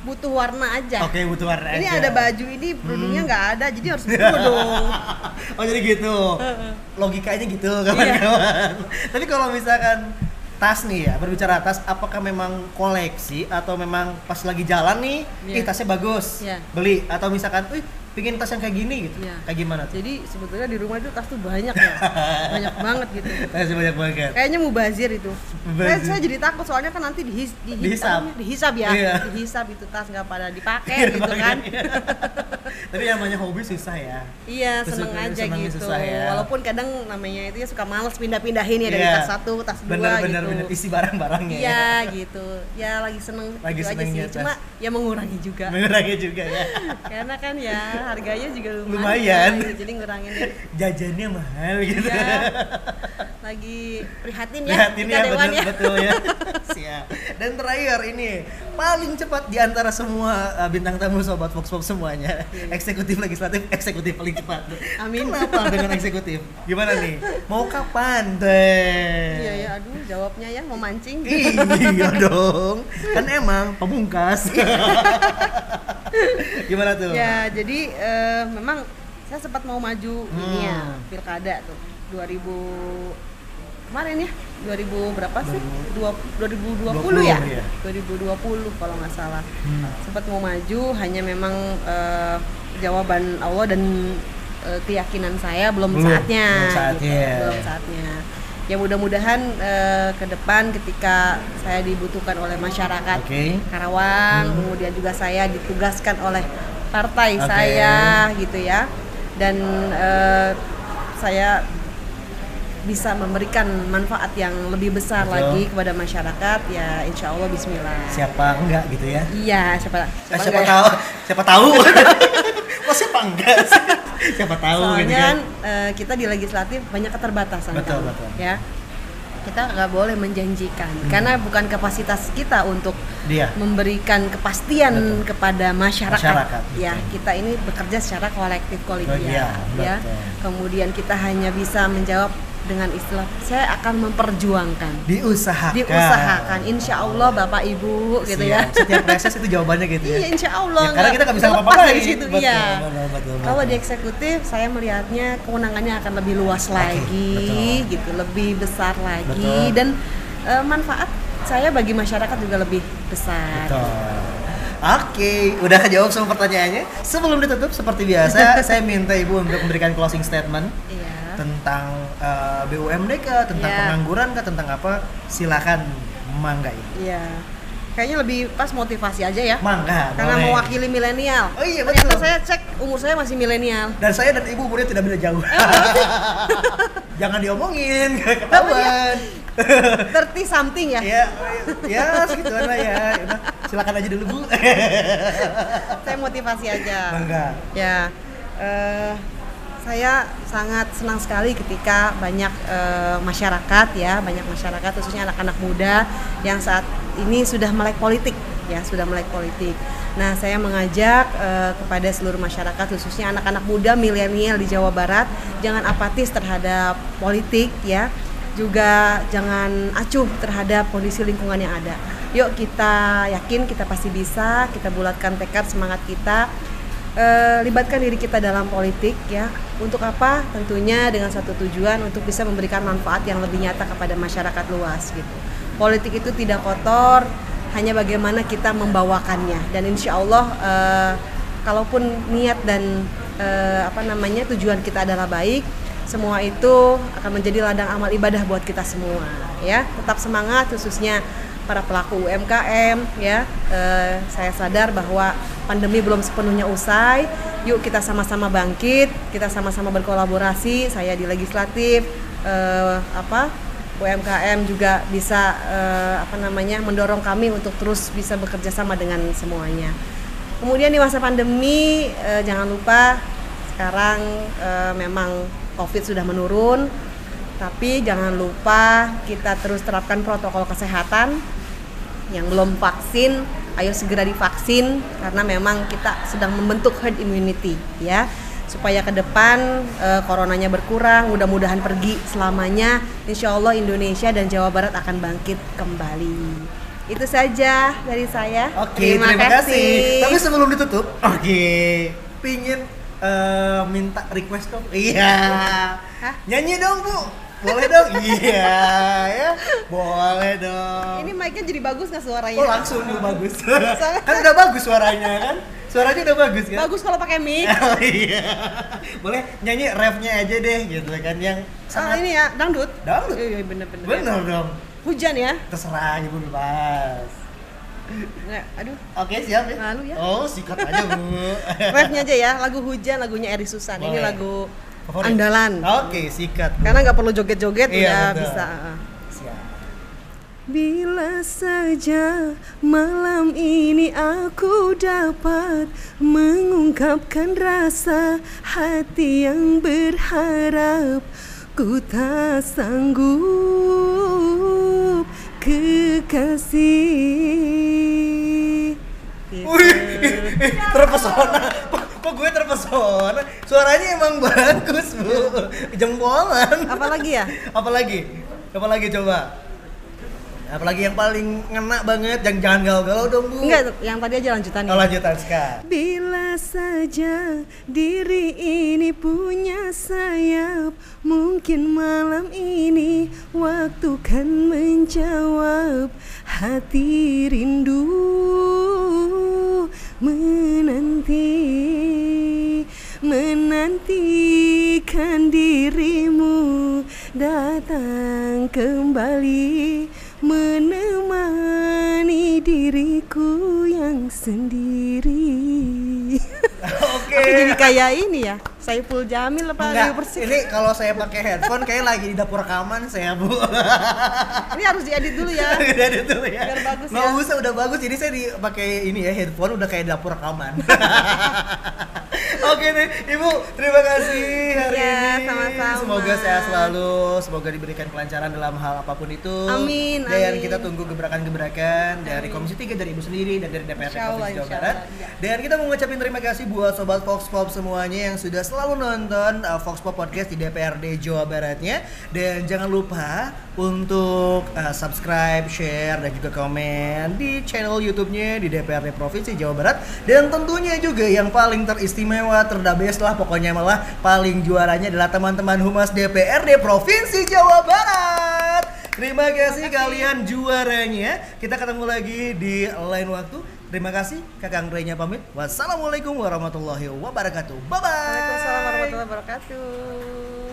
butuh warna aja. Oke, butuh warna Ini aja. ada baju ini kerudungnya Hmm. nggak ada, jadi harus beli kerudung. oh jadi gitu. Logikanya gitu Iya. kawan-kawan. Tapi kalau misalkan tas nih ya, berbicara tas, apakah memang koleksi atau memang pas lagi jalan nih, Iya. ih tasnya bagus, Iya. beli atau misalkan, wih pingin tas yang kayak gini gitu, Iya. kayak gimana tuh? Jadi sebetulnya di rumah itu tas tuh banyak ya, banyak banget gitu. Tasnya banyak banget. Kayaknya mubazir itu. Mubazir. Saya, saya jadi takut soalnya kan nanti dihis, dihis, namanya? dihisap ya, Iya. dihisap itu tas nggak pada dipakai gitu kan. Tapi yang namanya hobi susah ya. Iya Terus seneng aja gitu. susah ya. Walaupun kadang namanya itu ya suka males pindah-pindahin ya dari Iya. tas satu, tas dua Bener, gitu. bener, bener. Isi barang-barangnya ya. Iya gitu. Ya lagi seneng Lagi gitu aja sih. tas. Cuma ya mengurangi juga. Mengurangi juga ya. Karena kan ya harganya juga lumayan. Lumayan. gitu. Jadi ngurangin. Jajannya mahal gitu. Ya, lagi prihatin ya. Kita ya betul, betul ya. Siap. Dan terakhir ini paling cepat di antara semua uh, bintang tamu sobat Fox Pop semuanya. Iya. Eksekutif legislatif, eksekutif paling cepat. Amin. Kenapa dengan eksekutif? Gimana nih? Mau kapan deh? Iya ya, aduh jawabnya ya mau mancing. Iya dong. Kan emang pemungkas. Gimana tuh? Ya, jadi eh, memang saya sempat mau maju ini ya, Hmm. pilkada tuh 2000 kemarin ya 2000 berapa sih? Dua, 2020 ya? 20, ya. 2020 kalau nggak salah. Hmm. Sempat mau maju hanya memang eh, jawaban Allah dan eh, keyakinan saya belum, Belum, saatnya. belum saatnya. gitu. belum saatnya. Ya mudah-mudahan eh, ke depan ketika saya dibutuhkan oleh masyarakat Oke. Karawang, Hmm. kemudian juga saya ditugaskan oleh partai Oke. saya gitu ya, dan eh, saya bisa memberikan manfaat yang lebih besar Betul. lagi kepada masyarakat ya insya Allah Bismillah. Siapa enggak gitu ya? Iya siapa Eh, siapa, siapa enggak ya? tahu? Siapa tahu? Kok siapa enggak sih? Siapa tahu Soalnya gitu kan eh, kita di legislatif banyak keterbatasan Betul, kan, betul. ya. Kita nggak boleh menjanjikan karena bukan kapasitas kita untuk Dia. memberikan kepastian Betul. kepada masyarakat. Masyarakat, Ya, betul. kita ini bekerja secara kolektif kolegial, Kolegial, ya. betul. Kemudian kita hanya bisa menjawab dengan istilah saya akan memperjuangkan. Diusahakan. Diusahakan, insya Allah Bapak Ibu gitu ya. Setiap reses itu jawabannya gitu ya. Iya, insya Allah. Ya, karena kita nggak bisa apa-apa dari lagi. situ. Betul, iya. betul, betul, Kalau di eksekutif, saya melihatnya kewenangannya akan lebih luas lagi, betul. gitu, lebih besar lagi, Betul. dan eh, manfaat saya bagi masyarakat juga lebih besar. Betul. Oke, udah jawab semua pertanyaannya. Sebelum ditutup seperti biasa, saya minta Ibu untuk memberikan closing statement Iya. Tentang eh, BUMD kah, tentang Iya. pengangguran kah, tentang apa? Silakan mangga Ibu. Iya. Kayaknya lebih pas motivasi aja ya. Mangga. Karena boleh. mewakili milenial. Oh iya, Ternyata betul. saya cek umur saya masih milenial. Dan saya dan Ibu umurnya tidak beda jauh. Oh, Jangan diomongin, ketahuan. 30 something ya. ya, ya segituan lah ya. Ya Silakan aja dulu Bu. Saya motivasi aja. Mangga. Ya, eh, saya sangat senang sekali ketika banyak eh, masyarakat ya, banyak masyarakat khususnya anak-anak muda yang saat ini sudah melek politik ya sudah melek politik. Nah saya mengajak uh, kepada seluruh masyarakat khususnya anak-anak muda milenial di Jawa Barat jangan apatis terhadap politik ya juga jangan acuh terhadap kondisi lingkungan yang ada. Yuk kita yakin kita pasti bisa, kita bulatkan tekad semangat kita e, libatkan diri kita dalam politik ya. Untuk apa? Tentunya dengan satu tujuan untuk bisa memberikan manfaat yang lebih nyata kepada masyarakat luas gitu. Politik itu tidak kotor, hanya bagaimana kita membawakannya dan insya Allah e, kalaupun niat dan e, apa namanya tujuan kita adalah baik, semua itu akan menjadi ladang amal ibadah buat kita semua ya. Tetap semangat khususnya para pelaku UMKM ya. Eh, saya sadar bahwa pandemi belum sepenuhnya usai. Yuk kita sama-sama bangkit kita sama-sama berkolaborasi saya di legislatif eh, apa UMKM juga bisa eh, apa namanya mendorong kami untuk terus bisa bekerja sama dengan semuanya. Kemudian di masa pandemi eh, jangan lupa sekarang eh, memang COVID sudah menurun tapi jangan lupa kita terus terapkan protokol kesehatan. Yang belum vaksin ayo segera divaksin karena memang kita sedang membentuk herd immunity ya. Supaya ke depan e, coronanya berkurang mudah-mudahan pergi selamanya. Insya Allah Indonesia dan Jawa Barat akan bangkit kembali. Itu saja dari saya. Oke terima, terima kasih. kasih. Tapi sebelum ditutup oke pingin uh, minta request dong? Iya. Nyanyi dong bu boleh dong? Iya ya. Boleh dong. Ini mic-nya jadi bagus nggak suaranya? Oh langsung juga bagus. Kan udah bagus suaranya kan? Suaranya udah bagus kan? Bagus kalau pakai mic. Oh, iya. Boleh nyanyi refnya aja deh gitu kan yang ah, sangat... ini ya dangdut. Dangdut? Iya, iya bener bener. Bener dong. Hujan ya? Terserah ibu bebas. Nggak, aduh. Oke, siap ya. Lalu ya. Oh, sikat aja, Bu. Refnya aja ya, lagu hujan, lagunya Eri Susan. Boleh. Ini lagu Favorit. Andalan. Oke, sikat. Karena nggak perlu joget-joget iya, udah bisa. Siap. Bila saja malam ini aku dapat mengungkapkan rasa hati yang berharap Ku tak sanggup kekasih Wih, terpesona. Kok gue terpesona? Suaranya emang bagus bu. Jempolan. Apalagi ya? Apalagi? Apalagi coba apalagi yang paling ngena banget yang jangan galau-galau dong bu. Enggak yang tadi aja lanjutan oh, lanjutan sekarang. Bila saja diri ini punya sayap mungkin malam ini waktu kan menjawab hati rindu menanti menantikan dirimu datang kembali menemani diriku yang sendiri. Oke. Okay. jadi kayak ini ya, Saiful Jamil apa Enggak, Persik? Ini kalau saya pakai headphone kayak lagi di dapur rekaman saya, Bu. ini harus diedit dulu ya. diedit dulu ya. Biar bagus Nggak ya. usah, udah bagus. Jadi saya dipakai ini ya headphone udah kayak dapur rekaman. Oke nih, Ibu, terima kasih hari ya, ini. sama-sama. Semoga sehat selalu, semoga diberikan kelancaran dalam hal apa pun itu. Amin. Dan amin. kita tunggu gebrakan-gebrakan dari Komisi 3 dari Ibu sendiri dan dari DPRD Provinsi Jawa Barat. Ya. Dan kita mau ngucapin terima kasih buat sobat Fox Pop semuanya yang sudah selalu nonton uh, Fox Pop Podcast di DPRD Jawa Baratnya. Dan jangan lupa untuk uh, subscribe, share dan juga komen di channel YouTube-nya di DPRD Provinsi Jawa Barat. Dan tentunya juga yang paling teristimewa istimewa terdabes lah pokoknya malah paling juaranya adalah teman-teman humas DPRD Provinsi Jawa Barat. Terima kasih kalian juaranya. Kita ketemu lagi di lain waktu. Terima kasih Kakang Renya pamit. Wassalamualaikum warahmatullahi wabarakatuh. Bye bye. Waalaikumsalam warahmatullahi wabarakatuh.